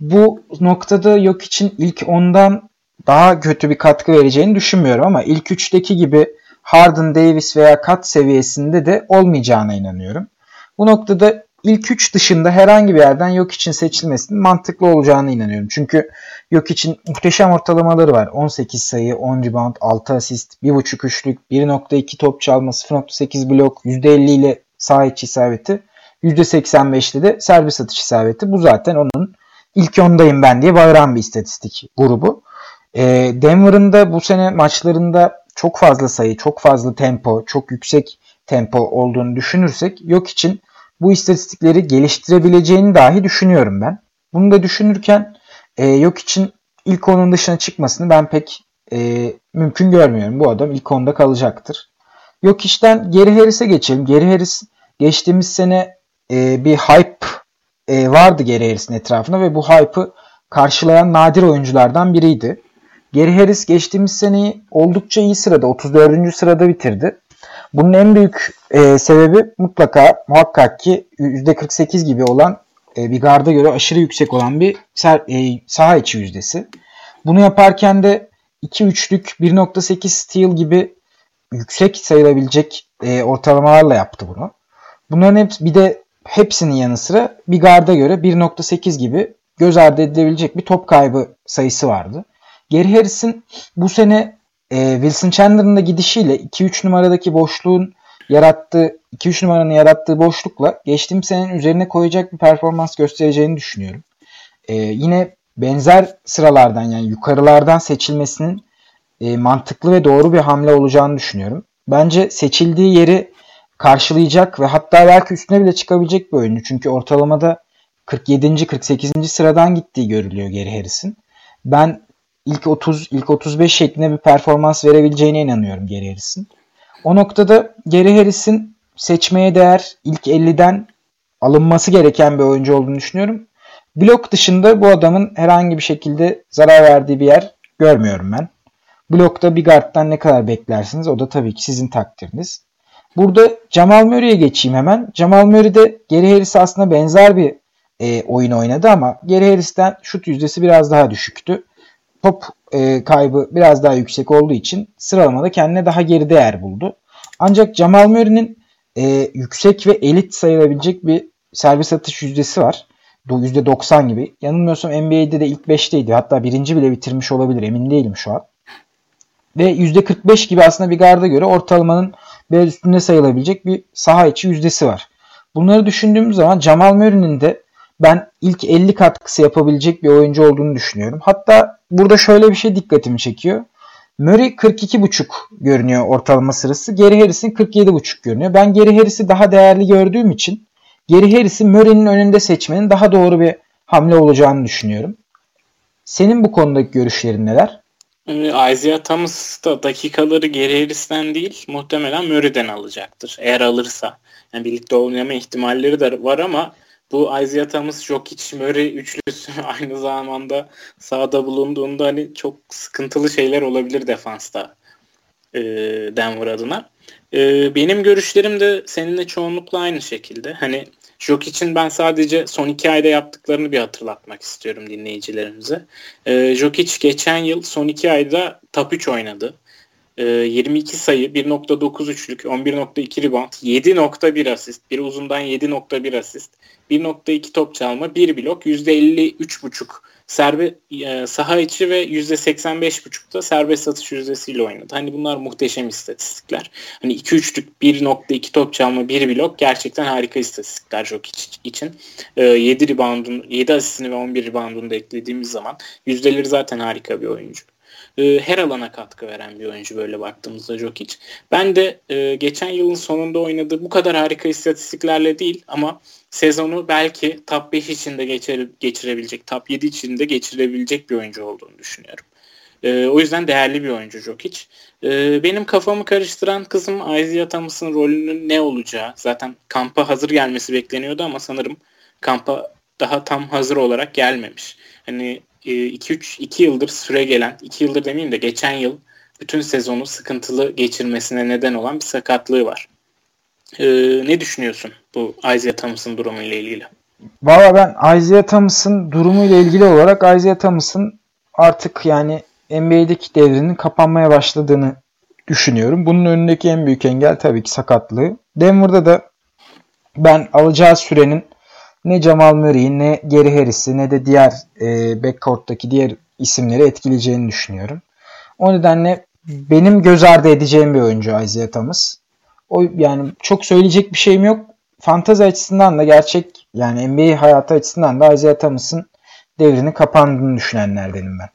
Bu noktada Jokic'in ilk ondan daha kötü bir katkı vereceğini düşünmüyorum ama ilk 3'teki gibi Harden, Davis veya Kat seviyesinde de olmayacağına inanıyorum. Bu noktada ilk 3 dışında herhangi bir yerden yok için seçilmesinin mantıklı olacağına inanıyorum. Çünkü yok için muhteşem ortalamaları var. 18 sayı, 10 rebound, 6 asist, 1.5 üçlük, 1.2 top çalma, 0.8 blok, %50 ile sağ içi isabeti. %85'te de servis atış isabeti. Bu zaten onun ilk ondayım ben diye bağıran bir istatistik grubu. E, Denver'ın da bu sene maçlarında çok fazla sayı, çok fazla tempo, çok yüksek tempo olduğunu düşünürsek yok için bu istatistikleri geliştirebileceğini dahi düşünüyorum ben. Bunu da düşünürken e, yok için ilk onun dışına çıkmasını ben pek e, mümkün görmüyorum. Bu adam ilk onda kalacaktır. Yok işten Geri Harris'e geçelim. Geri Harris geçtiğimiz sene e, bir hype e, vardı Geri Harris'in etrafında ve bu hype'ı karşılayan nadir oyunculardan biriydi. Geri Harris geçtiğimiz seneyi oldukça iyi sırada 34. sırada bitirdi. Bunun en büyük e, sebebi mutlaka muhakkak ki %48 gibi olan e, bir garda göre aşırı yüksek olan bir ser, e, saha içi yüzdesi. Bunu yaparken de 2-3'lük 1.8 steal gibi yüksek sayılabilecek e, ortalamalarla yaptı bunu. Bunların hepsi bir de hepsinin yanı sıra bir garda göre 1.8 gibi göz ardı edilebilecek bir top kaybı sayısı vardı. Gary Harris'in bu sene e, Wilson Chandler'ın da gidişiyle 2-3 numaradaki boşluğun yarattığı 2-3 numaranın yarattığı boşlukla geçtiğim senenin üzerine koyacak bir performans göstereceğini düşünüyorum. E, yine benzer sıralardan yani yukarılardan seçilmesinin e, mantıklı ve doğru bir hamle olacağını düşünüyorum. Bence seçildiği yeri karşılayacak ve hatta belki üstüne bile çıkabilecek bir oyuncu. Çünkü ortalamada 47. 48. sıradan gittiği görülüyor Geri Harris'in. Ben ilk 30, ilk 35 şeklinde bir performans verebileceğine inanıyorum Geri Harris'in. O noktada Geri Harris'in seçmeye değer ilk 50'den alınması gereken bir oyuncu olduğunu düşünüyorum. Blok dışında bu adamın herhangi bir şekilde zarar verdiği bir yer görmüyorum ben. Blokta bir guard'dan ne kadar beklersiniz o da tabii ki sizin takdiriniz. Burada Jamal Murray'e geçeyim hemen. Jamal Murray de Geri Harris'e aslında benzer bir e, oyun oynadı ama Geri Harris'ten şut yüzdesi biraz daha düşüktü top e, kaybı biraz daha yüksek olduğu için sıralamada kendine daha geride yer buldu. Ancak Jamal Murray'nin e, yüksek ve elit sayılabilecek bir servis atış yüzdesi var. %90 gibi. Yanılmıyorsam NBA'de de ilk 5'teydi. Hatta birinci bile bitirmiş olabilir. Emin değilim şu an. Ve %45 gibi aslında bir garda göre ortalamanın biraz üstünde sayılabilecek bir saha içi yüzdesi var. Bunları düşündüğümüz zaman Jamal Murray'nin de ben ilk 50 katkısı yapabilecek bir oyuncu olduğunu düşünüyorum. Hatta burada şöyle bir şey dikkatimi çekiyor. Murray 42.5 görünüyor ortalama sırası. Geri Harris'in 47.5 görünüyor. Ben Geri Harris'i daha değerli gördüğüm için Geri Harris'i Murray'nin önünde seçmenin daha doğru bir hamle olacağını düşünüyorum. Senin bu konudaki görüşlerin neler? Ee, Isaiah Thomas da dakikaları Geri Harris'ten değil muhtemelen Murray'den alacaktır. Eğer alırsa. Yani birlikte oynama ihtimalleri de var ama bu Isaiah Thomas, Jokic, Murray üçlüsü aynı zamanda sahada bulunduğunda hani çok sıkıntılı şeyler olabilir defansta e, Denver adına. E, benim görüşlerim de seninle çoğunlukla aynı şekilde. Hani Jokic'in ben sadece son iki ayda yaptıklarını bir hatırlatmak istiyorum dinleyicilerimize. E, Jokic geçen yıl son iki ayda top 3 oynadı. 22 ee, sayı, 1.9 üçlük, 11.2 rebound, 7.1 asist, bir uzundan 7.1 asist, 1.2 top çalma, 1 blok, %53.5 serbe e, saha içi ve %85.5'da serbest satış yüzdesiyle oynadı. Hani bunlar muhteşem istatistikler. Hani 2 üçlük 1.2 top çalma 1 blok gerçekten harika istatistikler Jokic için. E, 7 reboundun 7 asistini ve 11 reboundunu da eklediğimiz zaman yüzdeleri zaten harika bir oyuncu e, her alana katkı veren bir oyuncu böyle baktığımızda Jokic. Ben de e, geçen yılın sonunda oynadığı bu kadar harika istatistiklerle değil ama sezonu belki top 5 içinde geçir, geçirebilecek, top 7 içinde geçirebilecek bir oyuncu olduğunu düşünüyorum. E, o yüzden değerli bir oyuncu Jokic. E, benim kafamı karıştıran kızım Isaiah Thomas'ın rolünün ne olacağı. Zaten kampa hazır gelmesi bekleniyordu ama sanırım kampa daha tam hazır olarak gelmemiş. Hani 2-3 e, 2 yıldır süre gelen 2 yıldır demeyeyim de geçen yıl bütün sezonu sıkıntılı geçirmesine neden olan bir sakatlığı var. Ee, ne düşünüyorsun bu Isaiah Thomas'ın durumu ilgili? Valla ben Isaiah Thomas'ın durumu ilgili olarak Isaiah Thomas'ın artık yani NBA'deki devrinin kapanmaya başladığını düşünüyorum. Bunun önündeki en büyük engel tabii ki sakatlığı. Denver'da da ben alacağı sürenin ne Jamal Murray'i ne Gary Harris'i ne de diğer e, backcourt'taki diğer isimleri etkileyeceğini düşünüyorum. O nedenle benim göz ardı edeceğim bir oyuncu Isaiah Thomas. O yani çok söyleyecek bir şeyim yok. Fantazi açısından da gerçek yani NBA hayatı açısından da Isaiah Thomas'ın devrini kapandığını düşünenlerdenim ben.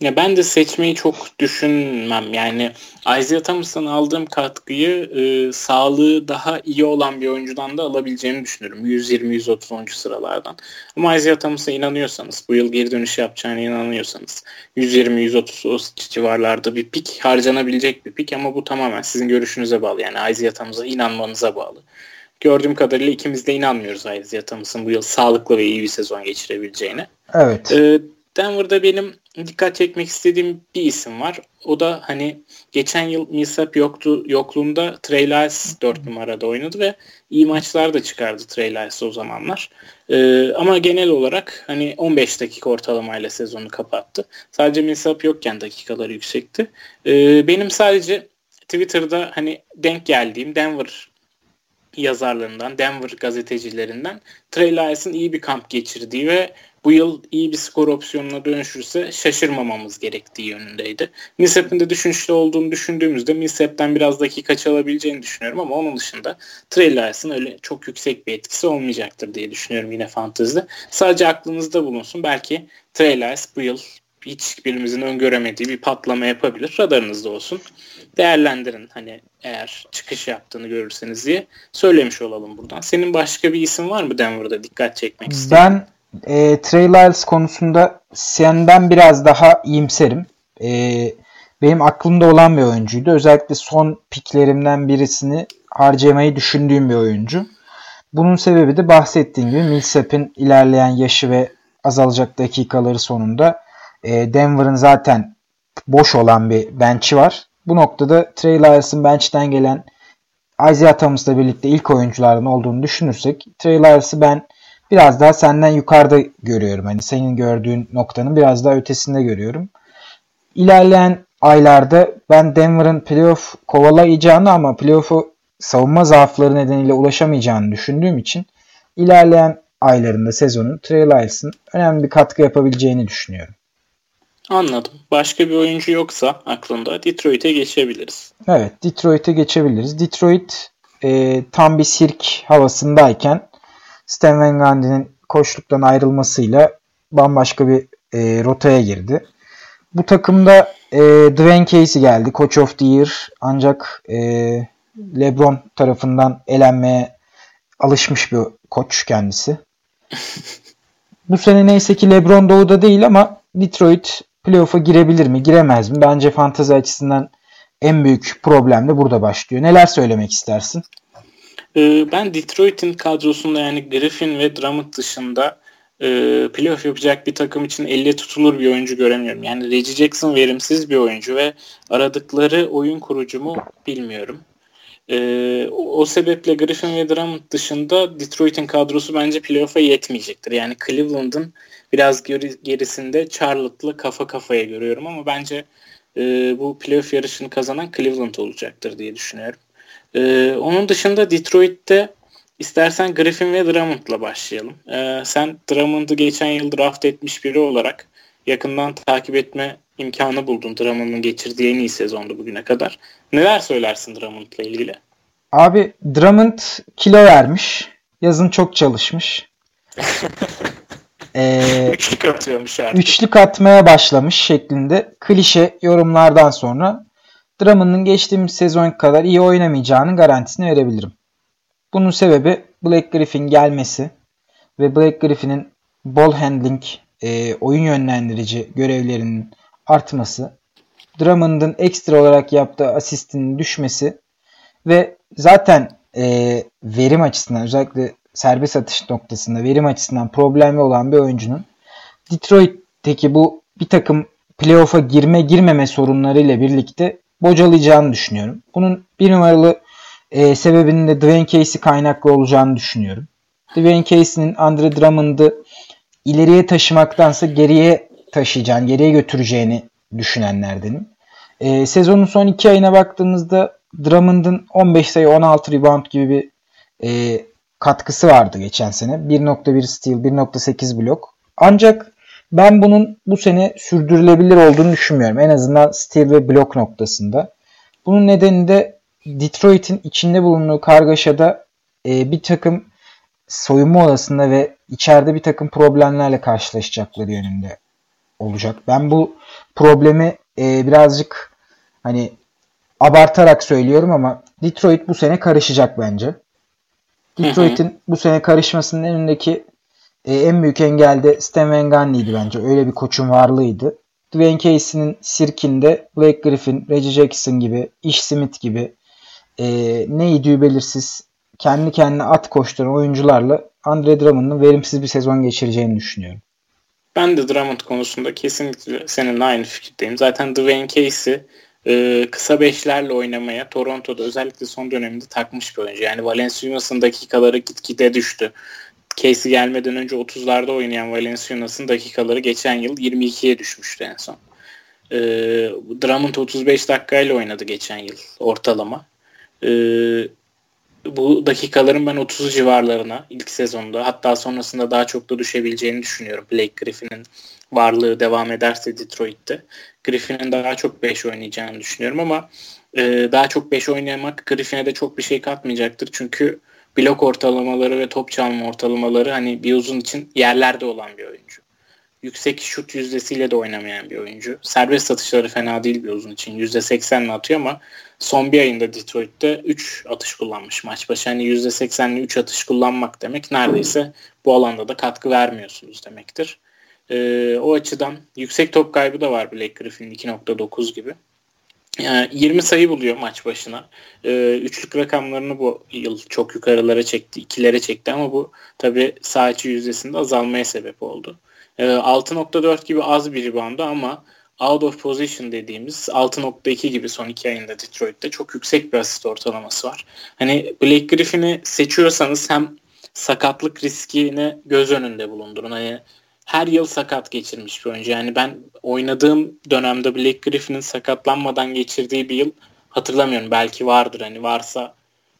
Ya ben de seçmeyi çok düşünmem. Yani Isaiah Thomas'tan aldığım katkıyı e, sağlığı daha iyi olan bir oyuncudan da alabileceğimi düşünüyorum. 120-130. sıralardan. Ama Isaiah Thomas'a inanıyorsanız, bu yıl geri dönüş yapacağına inanıyorsanız 120-130 civarlarda bir pik harcanabilecek bir pik ama bu tamamen sizin görüşünüze bağlı. Yani Isaiah Thomas'a inanmanıza bağlı. Gördüğüm kadarıyla ikimiz de inanmıyoruz Isaiah Thomas'ın bu yıl sağlıklı ve iyi bir sezon geçirebileceğine. Evet. Ee, Denver'da benim dikkat çekmek istediğim bir isim var. O da hani geçen yıl Millsap yoktu yokluğunda Trey Lyles 4 numarada oynadı ve iyi maçlar da çıkardı Trey Lyles o zamanlar. Ee, ama genel olarak hani 15 dakika ortalamayla sezonu kapattı. Sadece Millsap yokken dakikaları yüksekti. Ee, benim sadece Twitter'da hani denk geldiğim Denver yazarlarından, Denver gazetecilerinden Trey Lyles'ın iyi bir kamp geçirdiği ve bu yıl iyi bir skor opsiyonuna dönüşürse şaşırmamamız gerektiği yönündeydi. Millsap'in de düşünüşlü olduğunu düşündüğümüzde Millsap'ten biraz dakika çalabileceğini düşünüyorum ama onun dışında Trey Lyles'ın öyle çok yüksek bir etkisi olmayacaktır diye düşünüyorum yine fantezide. Sadece aklınızda bulunsun. Belki Trey Lyles bu yıl hiçbirimizin öngöremediği bir patlama yapabilir. Radarınızda olsun. Değerlendirin hani eğer çıkış yaptığını görürseniz diye söylemiş olalım buradan. Senin başka bir isim var mı Denver'da dikkat çekmek isteyen? Ben e, Trey Lyles konusunda senden biraz daha iyimserim. E, benim aklımda olan bir oyuncuydu. Özellikle son piklerimden birisini harcamayı düşündüğüm bir oyuncu. Bunun sebebi de bahsettiğim gibi Millsap'in ilerleyen yaşı ve azalacak dakikaları sonunda e, Denver'ın zaten boş olan bir bench'i var. Bu noktada Trey Lyles'ın bench'ten gelen Isaiah Thomas'la birlikte ilk oyunculardan olduğunu düşünürsek Trey Lyles'ı ben biraz daha senden yukarıda görüyorum. Hani senin gördüğün noktanın biraz daha ötesinde görüyorum. İlerleyen aylarda ben Denver'ın playoff kovalayacağını ama playoff'u savunma zaafları nedeniyle ulaşamayacağını düşündüğüm için ilerleyen aylarında sezonun Trey Lyles'ın önemli bir katkı yapabileceğini düşünüyorum. Anladım. Başka bir oyuncu yoksa aklında Detroit'e geçebiliriz. Evet Detroit'e geçebiliriz. Detroit e, tam bir sirk havasındayken Stan Van Gundy'nin koçluktan ayrılmasıyla bambaşka bir e, rotaya girdi. Bu takımda e, Dwayne Casey geldi. Coach of the Year. Ancak e, LeBron tarafından elenmeye alışmış bir koç kendisi. Bu sene neyse ki LeBron doğuda değil ama Detroit playoff'a girebilir mi, giremez mi? Bence fantazi açısından en büyük problem de burada başlıyor. Neler söylemek istersin? Ee, ben Detroit'in kadrosunda yani Griffin ve Drummond dışında e, playoff yapacak bir takım için elle tutulur bir oyuncu göremiyorum. Yani Reggie Jackson verimsiz bir oyuncu ve aradıkları oyun kurucu mu bilmiyorum. Ee, o, sebeple Griffin ve Drummond dışında Detroit'in kadrosu bence playoff'a yetmeyecektir. Yani Cleveland'ın biraz geri, gerisinde Charlotte'la kafa kafaya görüyorum ama bence e, bu playoff yarışını kazanan Cleveland olacaktır diye düşünüyorum. E, onun dışında Detroit'te istersen Griffin ve Drummond'la başlayalım. E, sen Drummond'u geçen yıl draft etmiş biri olarak yakından takip etme imkanı buldun Drummond'un geçirdiği en iyi sezondu bugüne kadar. Neler söylersin Drummond'la ilgili? Abi Drummond kilo vermiş. Yazın çok çalışmış. ee, üçlük atıyormuş artık. Üçlük atmaya başlamış şeklinde klişe yorumlardan sonra Drummond'un geçtiğimiz sezon kadar iyi oynamayacağının garantisini verebilirim. Bunun sebebi Black Griffin gelmesi ve Black Griffin'in ball handling e, oyun yönlendirici görevlerinin artması, Drummond'ın ekstra olarak yaptığı asistin düşmesi ve zaten e, verim açısından özellikle serbest atış noktasında verim açısından problemi olan bir oyuncunun Detroit'teki bu bir takım playoff'a girme girmeme sorunlarıyla birlikte bocalayacağını düşünüyorum. Bunun bir numaralı e, sebebinin de Dwayne Casey kaynaklı olacağını düşünüyorum. Dwayne Casey'nin Andre Drummond'ı ileriye taşımaktansa geriye taşıyacağını, geriye götüreceğini düşünenlerdenim. E, sezonun son iki ayına baktığımızda Drummond'ın 15 sayı 16 rebound gibi bir e, katkısı vardı geçen sene. 1.1 steal, 1.8 blok. Ancak ben bunun bu sene sürdürülebilir olduğunu düşünmüyorum. En azından steal ve blok noktasında. Bunun nedeni de Detroit'in içinde bulunduğu kargaşada e, bir takım soyunma odasında ve içeride bir takım problemlerle karşılaşacakları yönünde olacak. Ben bu problemi e, birazcık hani abartarak söylüyorum ama Detroit bu sene karışacak bence. Detroit'in bu sene karışmasının önündeki e, en büyük engel de Stan Van Gundy'ydi bence. Öyle bir koçun varlığıydı. Dwayne Casey'nin sirkinde Blake Griffin, Reggie Jackson gibi, Ish Smith gibi e, neydi belirsiz kendi kendine at koşturan oyuncularla Andre Drummond'un verimsiz bir sezon geçireceğini düşünüyorum. Ben de Drummond konusunda kesinlikle seninle aynı fikirdeyim. Zaten Dwayne Casey e, kısa beşlerle oynamaya Toronto'da özellikle son döneminde takmış bir oyuncu. Yani Valenciunas'ın dakikaları gitgide düştü. Casey gelmeden önce 30'larda oynayan Valenciunas'ın dakikaları geçen yıl 22'ye düşmüştü en son. E, Drummond 35 dakikayla oynadı geçen yıl ortalama. E, bu dakikaların ben 30 civarlarına ilk sezonda hatta sonrasında daha çok da düşebileceğini düşünüyorum Blake Griffin'in varlığı devam ederse Detroit'te. Griffin'in daha çok 5 oynayacağını düşünüyorum ama e, daha çok 5 oynamak Griffin'e de çok bir şey katmayacaktır. Çünkü blok ortalamaları ve top çalma ortalamaları hani bir uzun için yerlerde olan bir oyuncu. Yüksek şut yüzdesiyle de oynamayan bir oyuncu. Serbest atışları fena değil bir uzun için. %80'le atıyor ama son bir ayında Detroit'te 3 atış kullanmış maç başı. Hani %80'li 3 atış kullanmak demek neredeyse bu alanda da katkı vermiyorsunuz demektir. Ee, o açıdan yüksek top kaybı da var Blake Griffin'in 2.9 gibi. Yani 20 sayı buluyor maç başına. Ee, üçlük rakamlarını bu yıl çok yukarılara çekti, ikilere çekti ama bu tabi sağ içi yüzdesinde azalmaya sebep oldu. Ee, 6.4 gibi az bir reboundu ama out of position dediğimiz 6.2 gibi son iki ayında Detroit'te çok yüksek bir asist ortalaması var. Hani Blake Griffin'i seçiyorsanız hem sakatlık riskini göz önünde bulundurun. Hani her yıl sakat geçirmiş bir oyuncu. Yani ben oynadığım dönemde Blake Griffin'in sakatlanmadan geçirdiği bir yıl hatırlamıyorum. Belki vardır hani varsa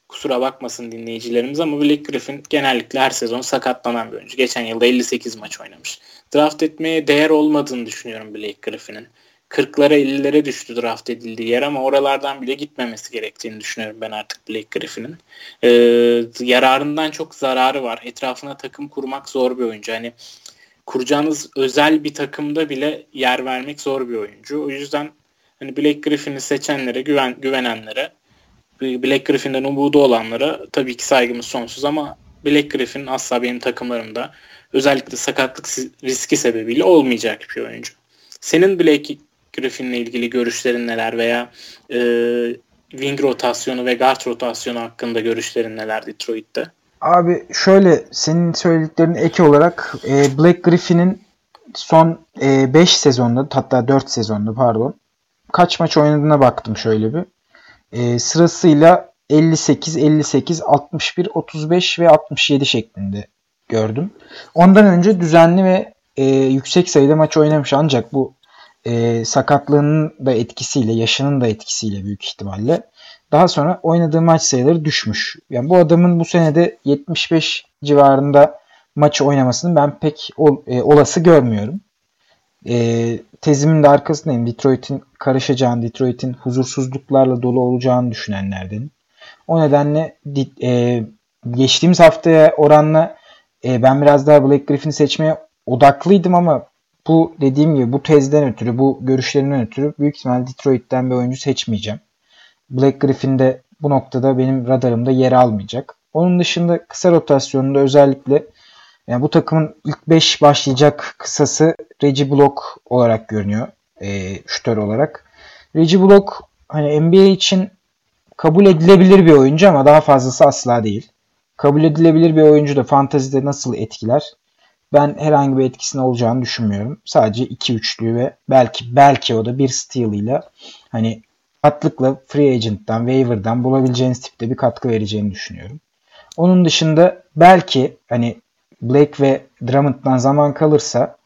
kusura bakmasın dinleyicilerimiz ama Blake Griffin genellikle her sezon sakatlanan bir oyuncu. Geçen yılda 58 maç oynamış. Draft etmeye değer olmadığını düşünüyorum Blake Griffin'in. 40'lara 50'lere düştü draft edildiği yer ama oralardan bile gitmemesi gerektiğini düşünüyorum ben artık Blake Griffin'in. Ee, yararından çok zararı var. Etrafına takım kurmak zor bir oyuncu. Hani kuracağınız özel bir takımda bile yer vermek zor bir oyuncu. O yüzden hani Blake Griffin'i seçenlere, güven, güvenenlere, Blake Griffin'den umudu olanlara tabii ki saygımız sonsuz ama Blake Griffin asla benim takımlarımda özellikle sakatlık riski sebebiyle olmayacak bir oyuncu. Senin Blake Griffin'le ilgili görüşlerin neler veya e, wing rotasyonu ve guard rotasyonu hakkında görüşlerin neler Detroit'te? Abi şöyle senin söylediklerin ek olarak e, Black Griffin'in son 5 e, sezonda hatta 4 sezonda pardon kaç maç oynadığına baktım şöyle bir. E, sırasıyla 58, 58, 61, 35 ve 67 şeklinde gördüm. Ondan önce düzenli ve e, yüksek sayıda maç oynamış ancak bu e, sakatlığının da etkisiyle, yaşının da etkisiyle büyük ihtimalle daha sonra oynadığı maç sayıları düşmüş. Yani bu adamın bu senede 75 civarında maç oynamasını ben pek ol, e, olası görmüyorum. E, tezimin de arkasındayım. Detroit'in karışacağını, Detroit'in huzursuzluklarla dolu olacağını düşünenlerdenim. O nedenle e, geçtiğimiz haftaya oranla e, ben biraz daha Blake Griffin'i seçmeye odaklıydım ama bu dediğim gibi bu tezden ötürü, bu görüşlerinden ötürü büyük ihtimalle Detroit'ten bir oyuncu seçmeyeceğim. Black Griffin de bu noktada benim radarımda yer almayacak. Onun dışında kısa rotasyonunda özellikle yani bu takımın ilk 5 başlayacak kısası Reggie Block olarak görünüyor. E, şütör olarak. Reggie Block hani NBA için kabul edilebilir bir oyuncu ama daha fazlası asla değil. Kabul edilebilir bir oyuncu da fantazide nasıl etkiler? Ben herhangi bir etkisinin olacağını düşünmüyorum. Sadece iki üçlü ve belki belki o da bir steal ile hani rahatlıkla free agent'tan, waiver'dan bulabileceğiniz tipte bir katkı vereceğini düşünüyorum. Onun dışında belki hani Blake ve Drummond'dan zaman kalırsa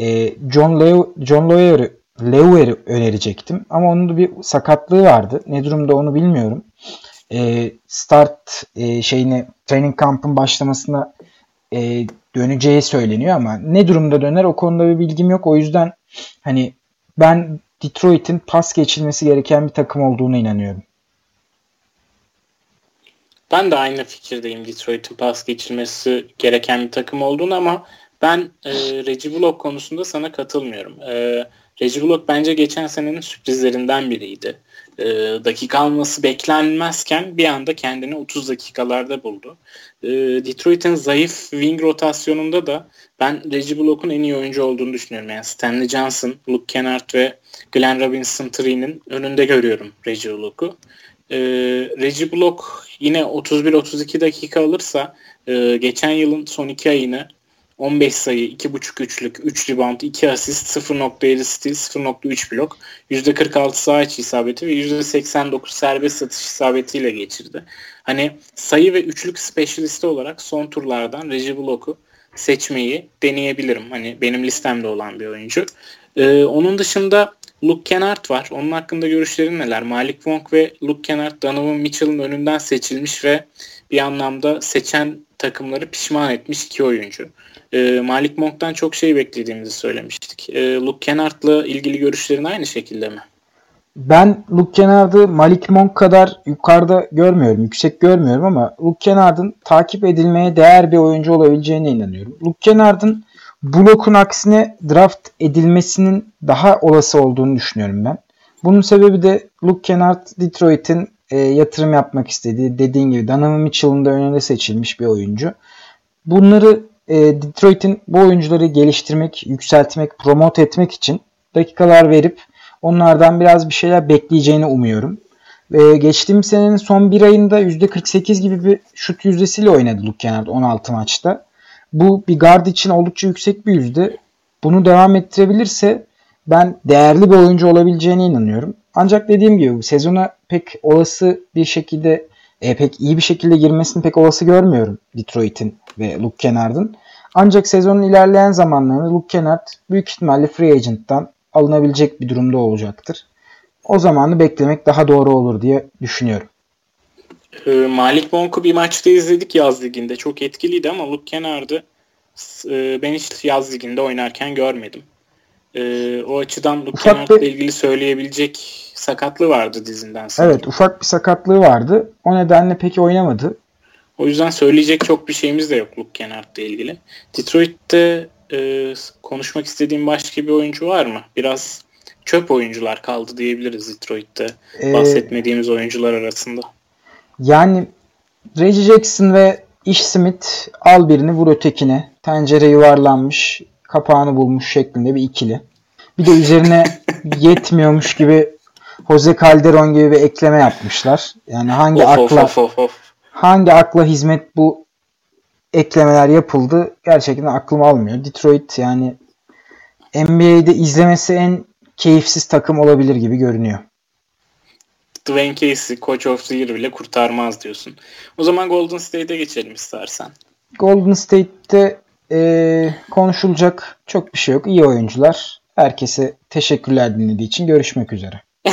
e, John Leo, John Lawyer'ı Leuer'i önerecektim. Ama onun da bir sakatlığı vardı. Ne durumda onu bilmiyorum. E, start e, şeyini training kampın başlamasına e, döneceği söyleniyor ama ne durumda döner o konuda bir bilgim yok. O yüzden hani ben Detroit'in pas geçilmesi gereken bir takım olduğunu inanıyorum. Ben de aynı fikirdeyim Detroit'in pas geçilmesi gereken bir takım olduğunu ama ben e, Reggie Bullock konusunda sana katılmıyorum. E, Reggie Bullock bence geçen senenin sürprizlerinden biriydi. E, dakika alması beklenmezken bir anda kendini 30 dakikalarda buldu. E, Detroit'in zayıf wing rotasyonunda da ben Reggie Bullock'un en iyi oyuncu olduğunu düşünüyorum. Yani Stanley Johnson, Luke Kennard ve Glenn Robinson tree'nin önünde görüyorum Reggie Bullock'u. E, Reggie Bullock yine 31-32 dakika alırsa e, geçen yılın son iki ayını 15 sayı, 2.5 üçlük, 3 rebound, 2 asist, 0.7 steal, 0.3 blok, %46 sağ içi isabeti ve %89 serbest satış isabetiyle geçirdi. Hani sayı ve üçlük specialisti olarak son turlardan Reggie Block'u seçmeyi deneyebilirim. Hani benim listemde olan bir oyuncu. Ee, onun dışında Luke Kennard var. Onun hakkında görüşlerin neler? Malik Wong ve Luke Kennard Donovan Mitchell'ın önünden seçilmiş ve bir anlamda seçen takımları pişman etmiş iki oyuncu. E, Malik Monk'tan çok şey beklediğimizi söylemiştik. E, Luke Kennard'la ilgili görüşlerin aynı şekilde mi? Ben Luke Kennard'ı Malik Monk kadar yukarıda görmüyorum, yüksek görmüyorum ama Luke Kennard'ın takip edilmeye değer bir oyuncu olabileceğine inanıyorum. Luke Kennard'ın Block'un aksine draft edilmesinin daha olası olduğunu düşünüyorum ben. Bunun sebebi de Luke Kennard Detroit'in e, yatırım yapmak istediği, dediğin gibi Donovan Mitchell'ın da önünde seçilmiş bir oyuncu. Bunları e, Detroit'in bu oyuncuları geliştirmek, yükseltmek, promote etmek için dakikalar verip onlardan biraz bir şeyler bekleyeceğini umuyorum. Ve geçtiğimiz senenin son bir ayında %48 gibi bir şut yüzdesiyle oynadı Luke Kennard 16 maçta. Bu bir guard için oldukça yüksek bir yüzde. Bunu devam ettirebilirse ben değerli bir oyuncu olabileceğine inanıyorum. Ancak dediğim gibi sezona pek olası bir şekilde e, pek iyi bir şekilde girmesini pek olası görmüyorum Detroit'in ve Luke Kennard'ın. Ancak sezonun ilerleyen zamanlarında Luke Kennard büyük ihtimalle free agent'tan alınabilecek bir durumda olacaktır. O zamanı beklemek daha doğru olur diye düşünüyorum. E, Malik Monk'u bir maçta izledik yaz liginde. Çok etkiliydi ama Luke Kennard'ı e, ben hiç yaz liginde oynarken görmedim. E, o açıdan Luke Kennard'la ilgili söyleyebilecek sakatlığı vardı dizinden sonra. Evet ufak bir sakatlığı vardı. O nedenle peki oynamadı. O yüzden söyleyecek çok bir şeyimiz de yok Luke Kennard'la ilgili. Detroit'te e, konuşmak istediğim başka bir oyuncu var mı? Biraz çöp oyuncular kaldı diyebiliriz Detroit'te. Ee, bahsetmediğimiz oyuncular arasında. Yani Reggie Jackson ve Ish Smith al birini vur ötekine. Tencere yuvarlanmış, kapağını bulmuş şeklinde bir ikili. Bir de üzerine yetmiyormuş gibi Jose Calderon gibi bir ekleme yapmışlar. Yani hangi of, akla of, of, of. hangi akla hizmet bu eklemeler yapıldı gerçekten aklım almıyor. Detroit yani NBA'de izlemesi en keyifsiz takım olabilir gibi görünüyor. Dwayne Casey Coach of the Year bile kurtarmaz diyorsun. O zaman Golden State'e geçelim istersen. Golden State'te e, konuşulacak çok bir şey yok. İyi oyuncular. Herkese teşekkürler dinlediği için. Görüşmek üzere.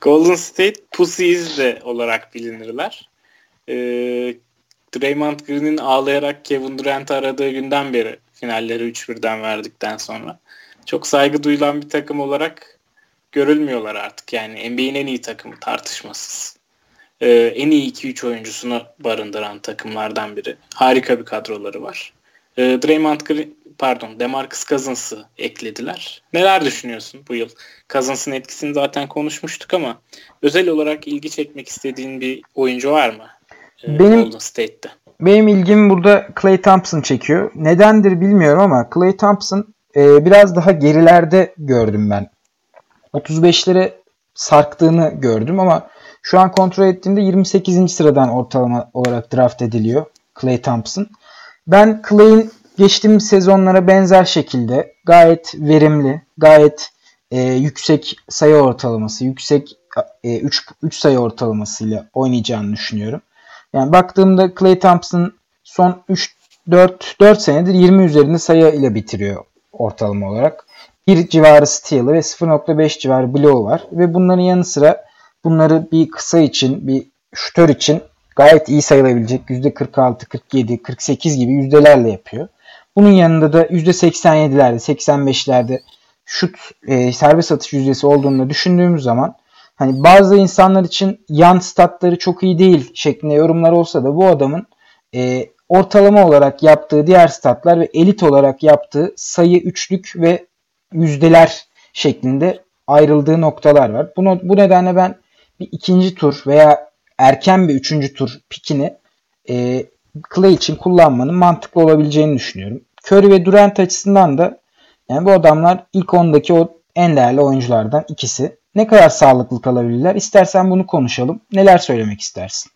Golden State Pussies de olarak bilinirler. E, Draymond Green'in ağlayarak Kevin Durant aradığı günden beri finalleri 3-1'den verdikten sonra çok saygı duyulan bir takım olarak görülmüyorlar artık. Yani NBA'in en iyi takımı tartışmasız. Ee, en iyi 2-3 oyuncusunu barındıran takımlardan biri. Harika bir kadroları var. Ee, Draymond Green, pardon Demarcus Cousins'ı eklediler. Neler düşünüyorsun bu yıl? Cousins'ın etkisini zaten konuşmuştuk ama özel olarak ilgi çekmek istediğin bir oyuncu var mı? Ee, benim, Golden State'te. Benim ilgim burada Clay Thompson çekiyor. Nedendir bilmiyorum ama Clay Thompson e, biraz daha gerilerde gördüm ben 35'lere sarktığını gördüm ama şu an kontrol ettiğimde 28. sıradan ortalama olarak draft ediliyor Clay Thompson. Ben Clay'in geçtiğimiz sezonlara benzer şekilde gayet verimli, gayet e, yüksek sayı ortalaması, yüksek e, 3, 3 sayı ortalamasıyla oynayacağını düşünüyorum. Yani baktığımda Clay Thompson son 3 4 4 senedir 20 üzerinde sayı ile bitiriyor ortalama olarak. 1 civarı steal'ı ve 0.5 civarı blow var. Ve bunların yanı sıra bunları bir kısa için, bir şutör için gayet iyi sayılabilecek %46, 47, 48 gibi yüzdelerle yapıyor. Bunun yanında da %87'lerde, 85'lerde şut e, serbest atış yüzdesi olduğunu düşündüğümüz zaman hani bazı insanlar için yan statları çok iyi değil şeklinde yorumlar olsa da bu adamın e, ortalama olarak yaptığı diğer statlar ve elit olarak yaptığı sayı üçlük ve yüzdeler şeklinde ayrıldığı noktalar var. Bunu, bu nedenle ben bir ikinci tur veya erken bir üçüncü tur pikini e, Clay için kullanmanın mantıklı olabileceğini düşünüyorum. Curry ve Durant açısından da yani bu adamlar ilk 10'daki o en değerli oyunculardan ikisi. Ne kadar sağlıklı kalabilirler? İstersen bunu konuşalım. Neler söylemek istersin?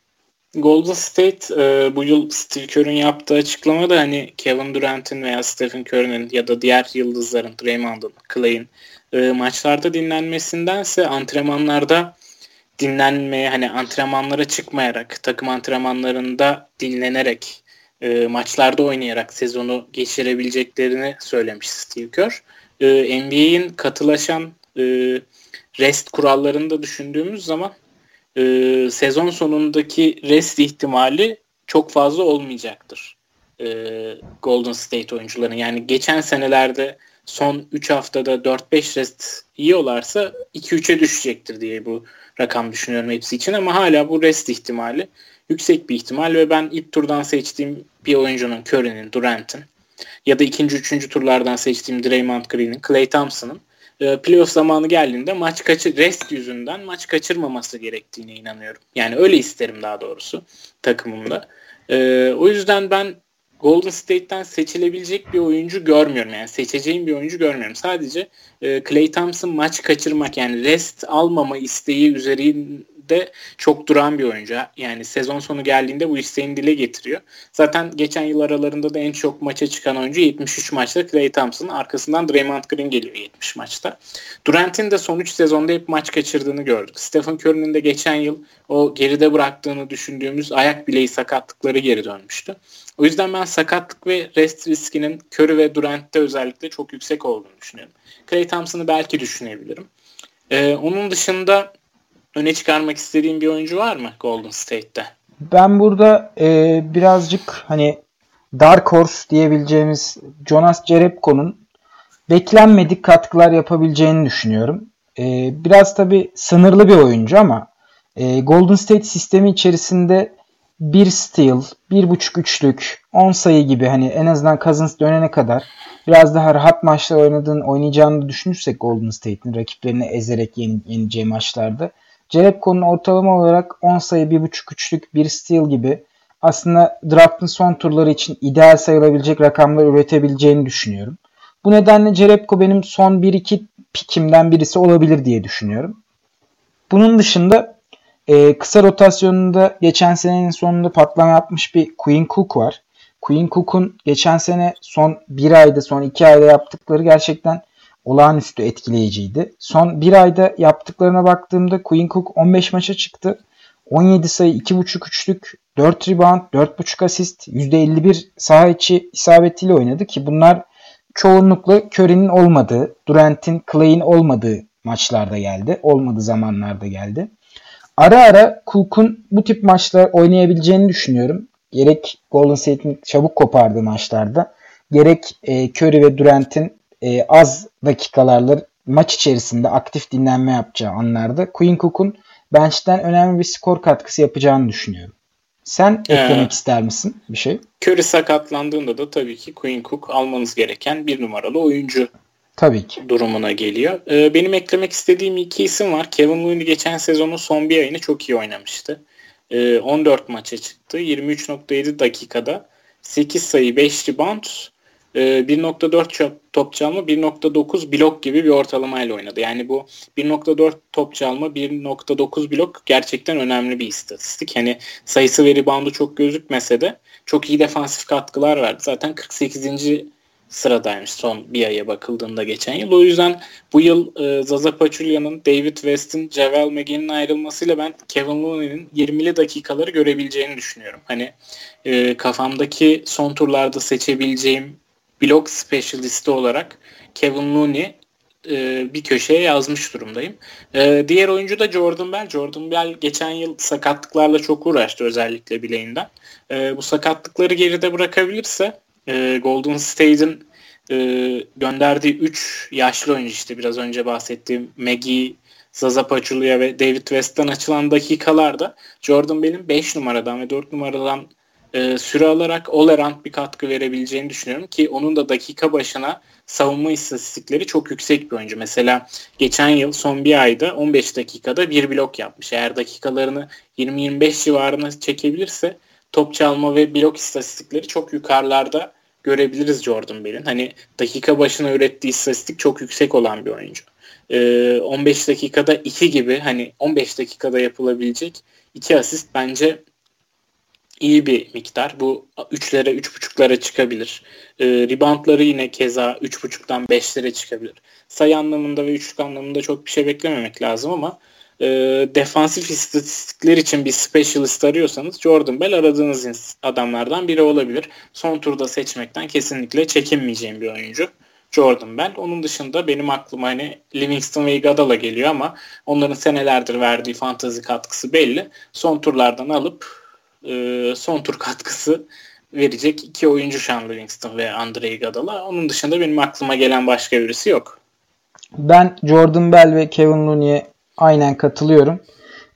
Golden State e, bu yıl Steve Kerr'ün yaptığı açıklamada hani Kevin Durant'in veya Stephen Curry'nin ya da diğer yıldızların Draymond'un, Clay'in e, maçlarda dinlenmesindense antrenmanlarda dinlenmeye hani antrenmanlara çıkmayarak takım antrenmanlarında dinlenerek e, maçlarda oynayarak sezonu geçirebileceklerini söylemiş Steve Kerr. E, NBA'in katılaşan e, rest kurallarını da düşündüğümüz zaman e, sezon sonundaki rest ihtimali çok fazla olmayacaktır. E, Golden State oyuncuların. Yani geçen senelerde son 3 haftada 4-5 rest yiyorlarsa 2-3'e düşecektir diye bu rakam düşünüyorum hepsi için ama hala bu rest ihtimali yüksek bir ihtimal ve ben ilk turdan seçtiğim bir oyuncunun Curry'nin, Durant'in ya da ikinci, üçüncü turlardan seçtiğim Draymond Green'in, Clay Thompson'ın e, playoff zamanı geldiğinde maç kaçır rest yüzünden maç kaçırmaması gerektiğine inanıyorum. Yani öyle isterim daha doğrusu takımımda. E, o yüzden ben Golden State'ten seçilebilecek bir oyuncu görmüyorum. Yani seçeceğim bir oyuncu görmüyorum. Sadece e, Clay Thompson maç kaçırmak yani rest almama isteği üzerinde de çok duran bir oyuncu. Yani sezon sonu geldiğinde bu isteğini dile getiriyor. Zaten geçen yıl aralarında da en çok maça çıkan oyuncu 73 maçta Clay Thompson. Arkasından Draymond Green geliyor 70 maçta. Durant'in de son 3 sezonda hep maç kaçırdığını gördük. Stephen Curry'nin de geçen yıl o geride bıraktığını düşündüğümüz ayak bileği sakatlıkları geri dönmüştü. O yüzden ben sakatlık ve rest riskinin Curry ve Durant'te özellikle çok yüksek olduğunu düşünüyorum. Clay Thompson'ı belki düşünebilirim. Ee, onun dışında öne çıkarmak istediğin bir oyuncu var mı Golden State'te? Ben burada e, birazcık hani Dark Horse diyebileceğimiz Jonas Jerebko'nun beklenmedik katkılar yapabileceğini düşünüyorum. E, biraz tabi sınırlı bir oyuncu ama e, Golden State sistemi içerisinde bir steal, bir buçuk üçlük, 10 sayı gibi hani en azından Cousins dönene kadar biraz daha rahat maçlar oynadığını, oynayacağını düşünürsek Golden State'in rakiplerini ezerek yeni, yeneceği maçlarda Jerebko'nun ortalama olarak 10 sayı, 1.5 üçlük, bir steal gibi aslında draftın son turları için ideal sayılabilecek rakamlar üretebileceğini düşünüyorum. Bu nedenle Jerebko benim son 1-2 pikimden birisi olabilir diye düşünüyorum. Bunun dışında e, kısa rotasyonunda geçen senenin sonunda patlama yapmış bir Queen Cook var. Queen Cook'un geçen sene son bir ayda son iki ayda yaptıkları gerçekten olağanüstü etkileyiciydi. Son bir ayda yaptıklarına baktığımda Queen Cook 15 maça çıktı. 17 sayı, 2.5 üçlük, 4 rebound, 4.5 asist, %51 saha içi isabetiyle oynadı ki bunlar çoğunlukla Curry'nin olmadığı, Durant'in, Clay'in olmadığı maçlarda geldi. Olmadığı zamanlarda geldi. Ara ara Cook'un bu tip maçlar oynayabileceğini düşünüyorum. Gerek Golden State'in çabuk kopardığı maçlarda gerek e, Curry ve Durant'in e, az dakikalarla maç içerisinde aktif dinlenme yapacağı anlarda Quinn Cook'un bench'ten önemli bir skor katkısı yapacağını düşünüyorum. Sen ee, eklemek ister misin bir şey? Curry sakatlandığında da tabii ki Quinn Cook almanız gereken bir numaralı oyuncu Tabii ki. durumuna geliyor. Ee, benim eklemek istediğim iki isim var. Kevin Looney geçen sezonun son bir ayını çok iyi oynamıştı. Ee, 14 maça çıktı. 23.7 dakikada 8 sayı 5 rebound 1.4 ee, top çalma 1.9 blok gibi bir ortalamayla oynadı. Yani bu 1.4 top çalma 1.9 blok gerçekten önemli bir istatistik. Hani sayısı ve reboundu çok gözükmese de çok iyi defansif katkılar verdi. Zaten 48. sıradaymış son bir aya bakıldığında geçen yıl. O yüzden bu yıl e, Zaza Pachulia'nın, David West'in, Javel McGee'nin ayrılmasıyla ben Kevin Looney'nin 20'li dakikaları görebileceğini düşünüyorum. Hani e, kafamdaki son turlarda seçebileceğim blok specialisti olarak Kevin Looney e, bir köşeye yazmış durumdayım. E, diğer oyuncu da Jordan Bell. Jordan Bell geçen yıl sakatlıklarla çok uğraştı özellikle bileğinden. E, bu sakatlıkları geride bırakabilirse e, Golden State'in e, gönderdiği 3 yaşlı oyuncu işte biraz önce bahsettiğim Maggie, Zaza Pachulia ve David West'ten açılan dakikalarda Jordan Bell'in 5 numaradan ve 4 numaradan e, süre alarak all bir katkı verebileceğini düşünüyorum ki onun da dakika başına savunma istatistikleri çok yüksek bir oyuncu. Mesela geçen yıl son bir ayda 15 dakikada bir blok yapmış. Eğer dakikalarını 20-25 civarına çekebilirse top çalma ve blok istatistikleri çok yukarılarda görebiliriz Jordan Bell'in. Hani dakika başına ürettiği istatistik çok yüksek olan bir oyuncu. Ee, 15 dakikada 2 gibi hani 15 dakikada yapılabilecek 2 asist bence iyi bir miktar. Bu 3'lere 3.5'lara çıkabilir. E, reboundları yine keza 3.5'dan 5'lere çıkabilir. Sayı anlamında ve üçlük anlamında çok bir şey beklememek lazım ama e, defansif istatistikler için bir specialist arıyorsanız Jordan Bell aradığınız adamlardan biri olabilir. Son turda seçmekten kesinlikle çekinmeyeceğim bir oyuncu. Jordan Bell. Onun dışında benim aklıma hani Livingston ve Iguodala geliyor ama onların senelerdir verdiği fantazi katkısı belli. Son turlardan alıp e, son tur katkısı verecek iki oyuncu Sean Livingston ve Andre Iguodala. Onun dışında benim aklıma gelen başka birisi yok. Ben Jordan Bell ve Kevin Looney'e aynen katılıyorum.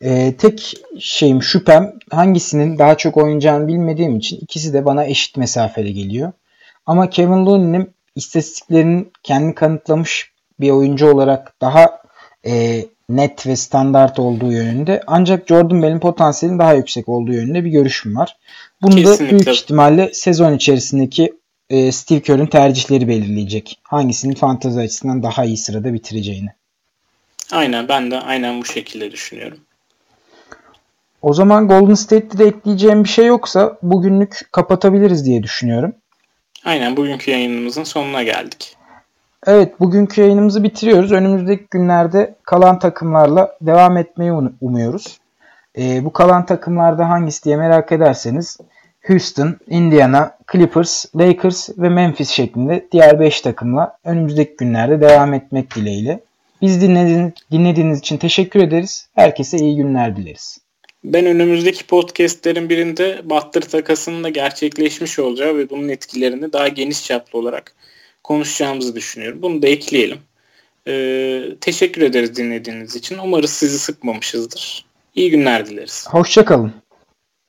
Ee, tek şeyim şüphem hangisinin daha çok oynayacağını bilmediğim için ikisi de bana eşit mesafede geliyor. Ama Kevin Looney'nin istatistiklerinin kendi kanıtlamış bir oyuncu olarak daha e, net ve standart olduğu yönünde. Ancak Jordan Bell'in potansiyelinin daha yüksek olduğu yönünde bir görüşüm var. Bunu Kesinlikle. da büyük ihtimalle sezon içerisindeki e, Steve Kerr'ün tercihleri belirleyecek. Hangisinin fantezi açısından daha iyi sırada bitireceğini. Aynen ben de aynen bu şekilde düşünüyorum. O zaman Golden State'de de ekleyeceğim bir şey yoksa bugünlük kapatabiliriz diye düşünüyorum. Aynen bugünkü yayınımızın sonuna geldik. Evet bugünkü yayınımızı bitiriyoruz. Önümüzdeki günlerde kalan takımlarla devam etmeyi umuyoruz. Ee, bu kalan takımlarda hangisi diye merak ederseniz Houston, Indiana, Clippers, Lakers ve Memphis şeklinde diğer 5 takımla önümüzdeki günlerde devam etmek dileğiyle. Biz dinlediğiniz, dinlediğiniz için teşekkür ederiz. Herkese iyi günler dileriz. Ben önümüzdeki podcastlerin birinde Battır takasının da gerçekleşmiş olacağı ve bunun etkilerini daha geniş çaplı olarak konuşacağımızı düşünüyorum. Bunu da ekleyelim. Ee, teşekkür ederiz dinlediğiniz için. Umarız sizi sıkmamışızdır. İyi günler dileriz. Hoşçakalın.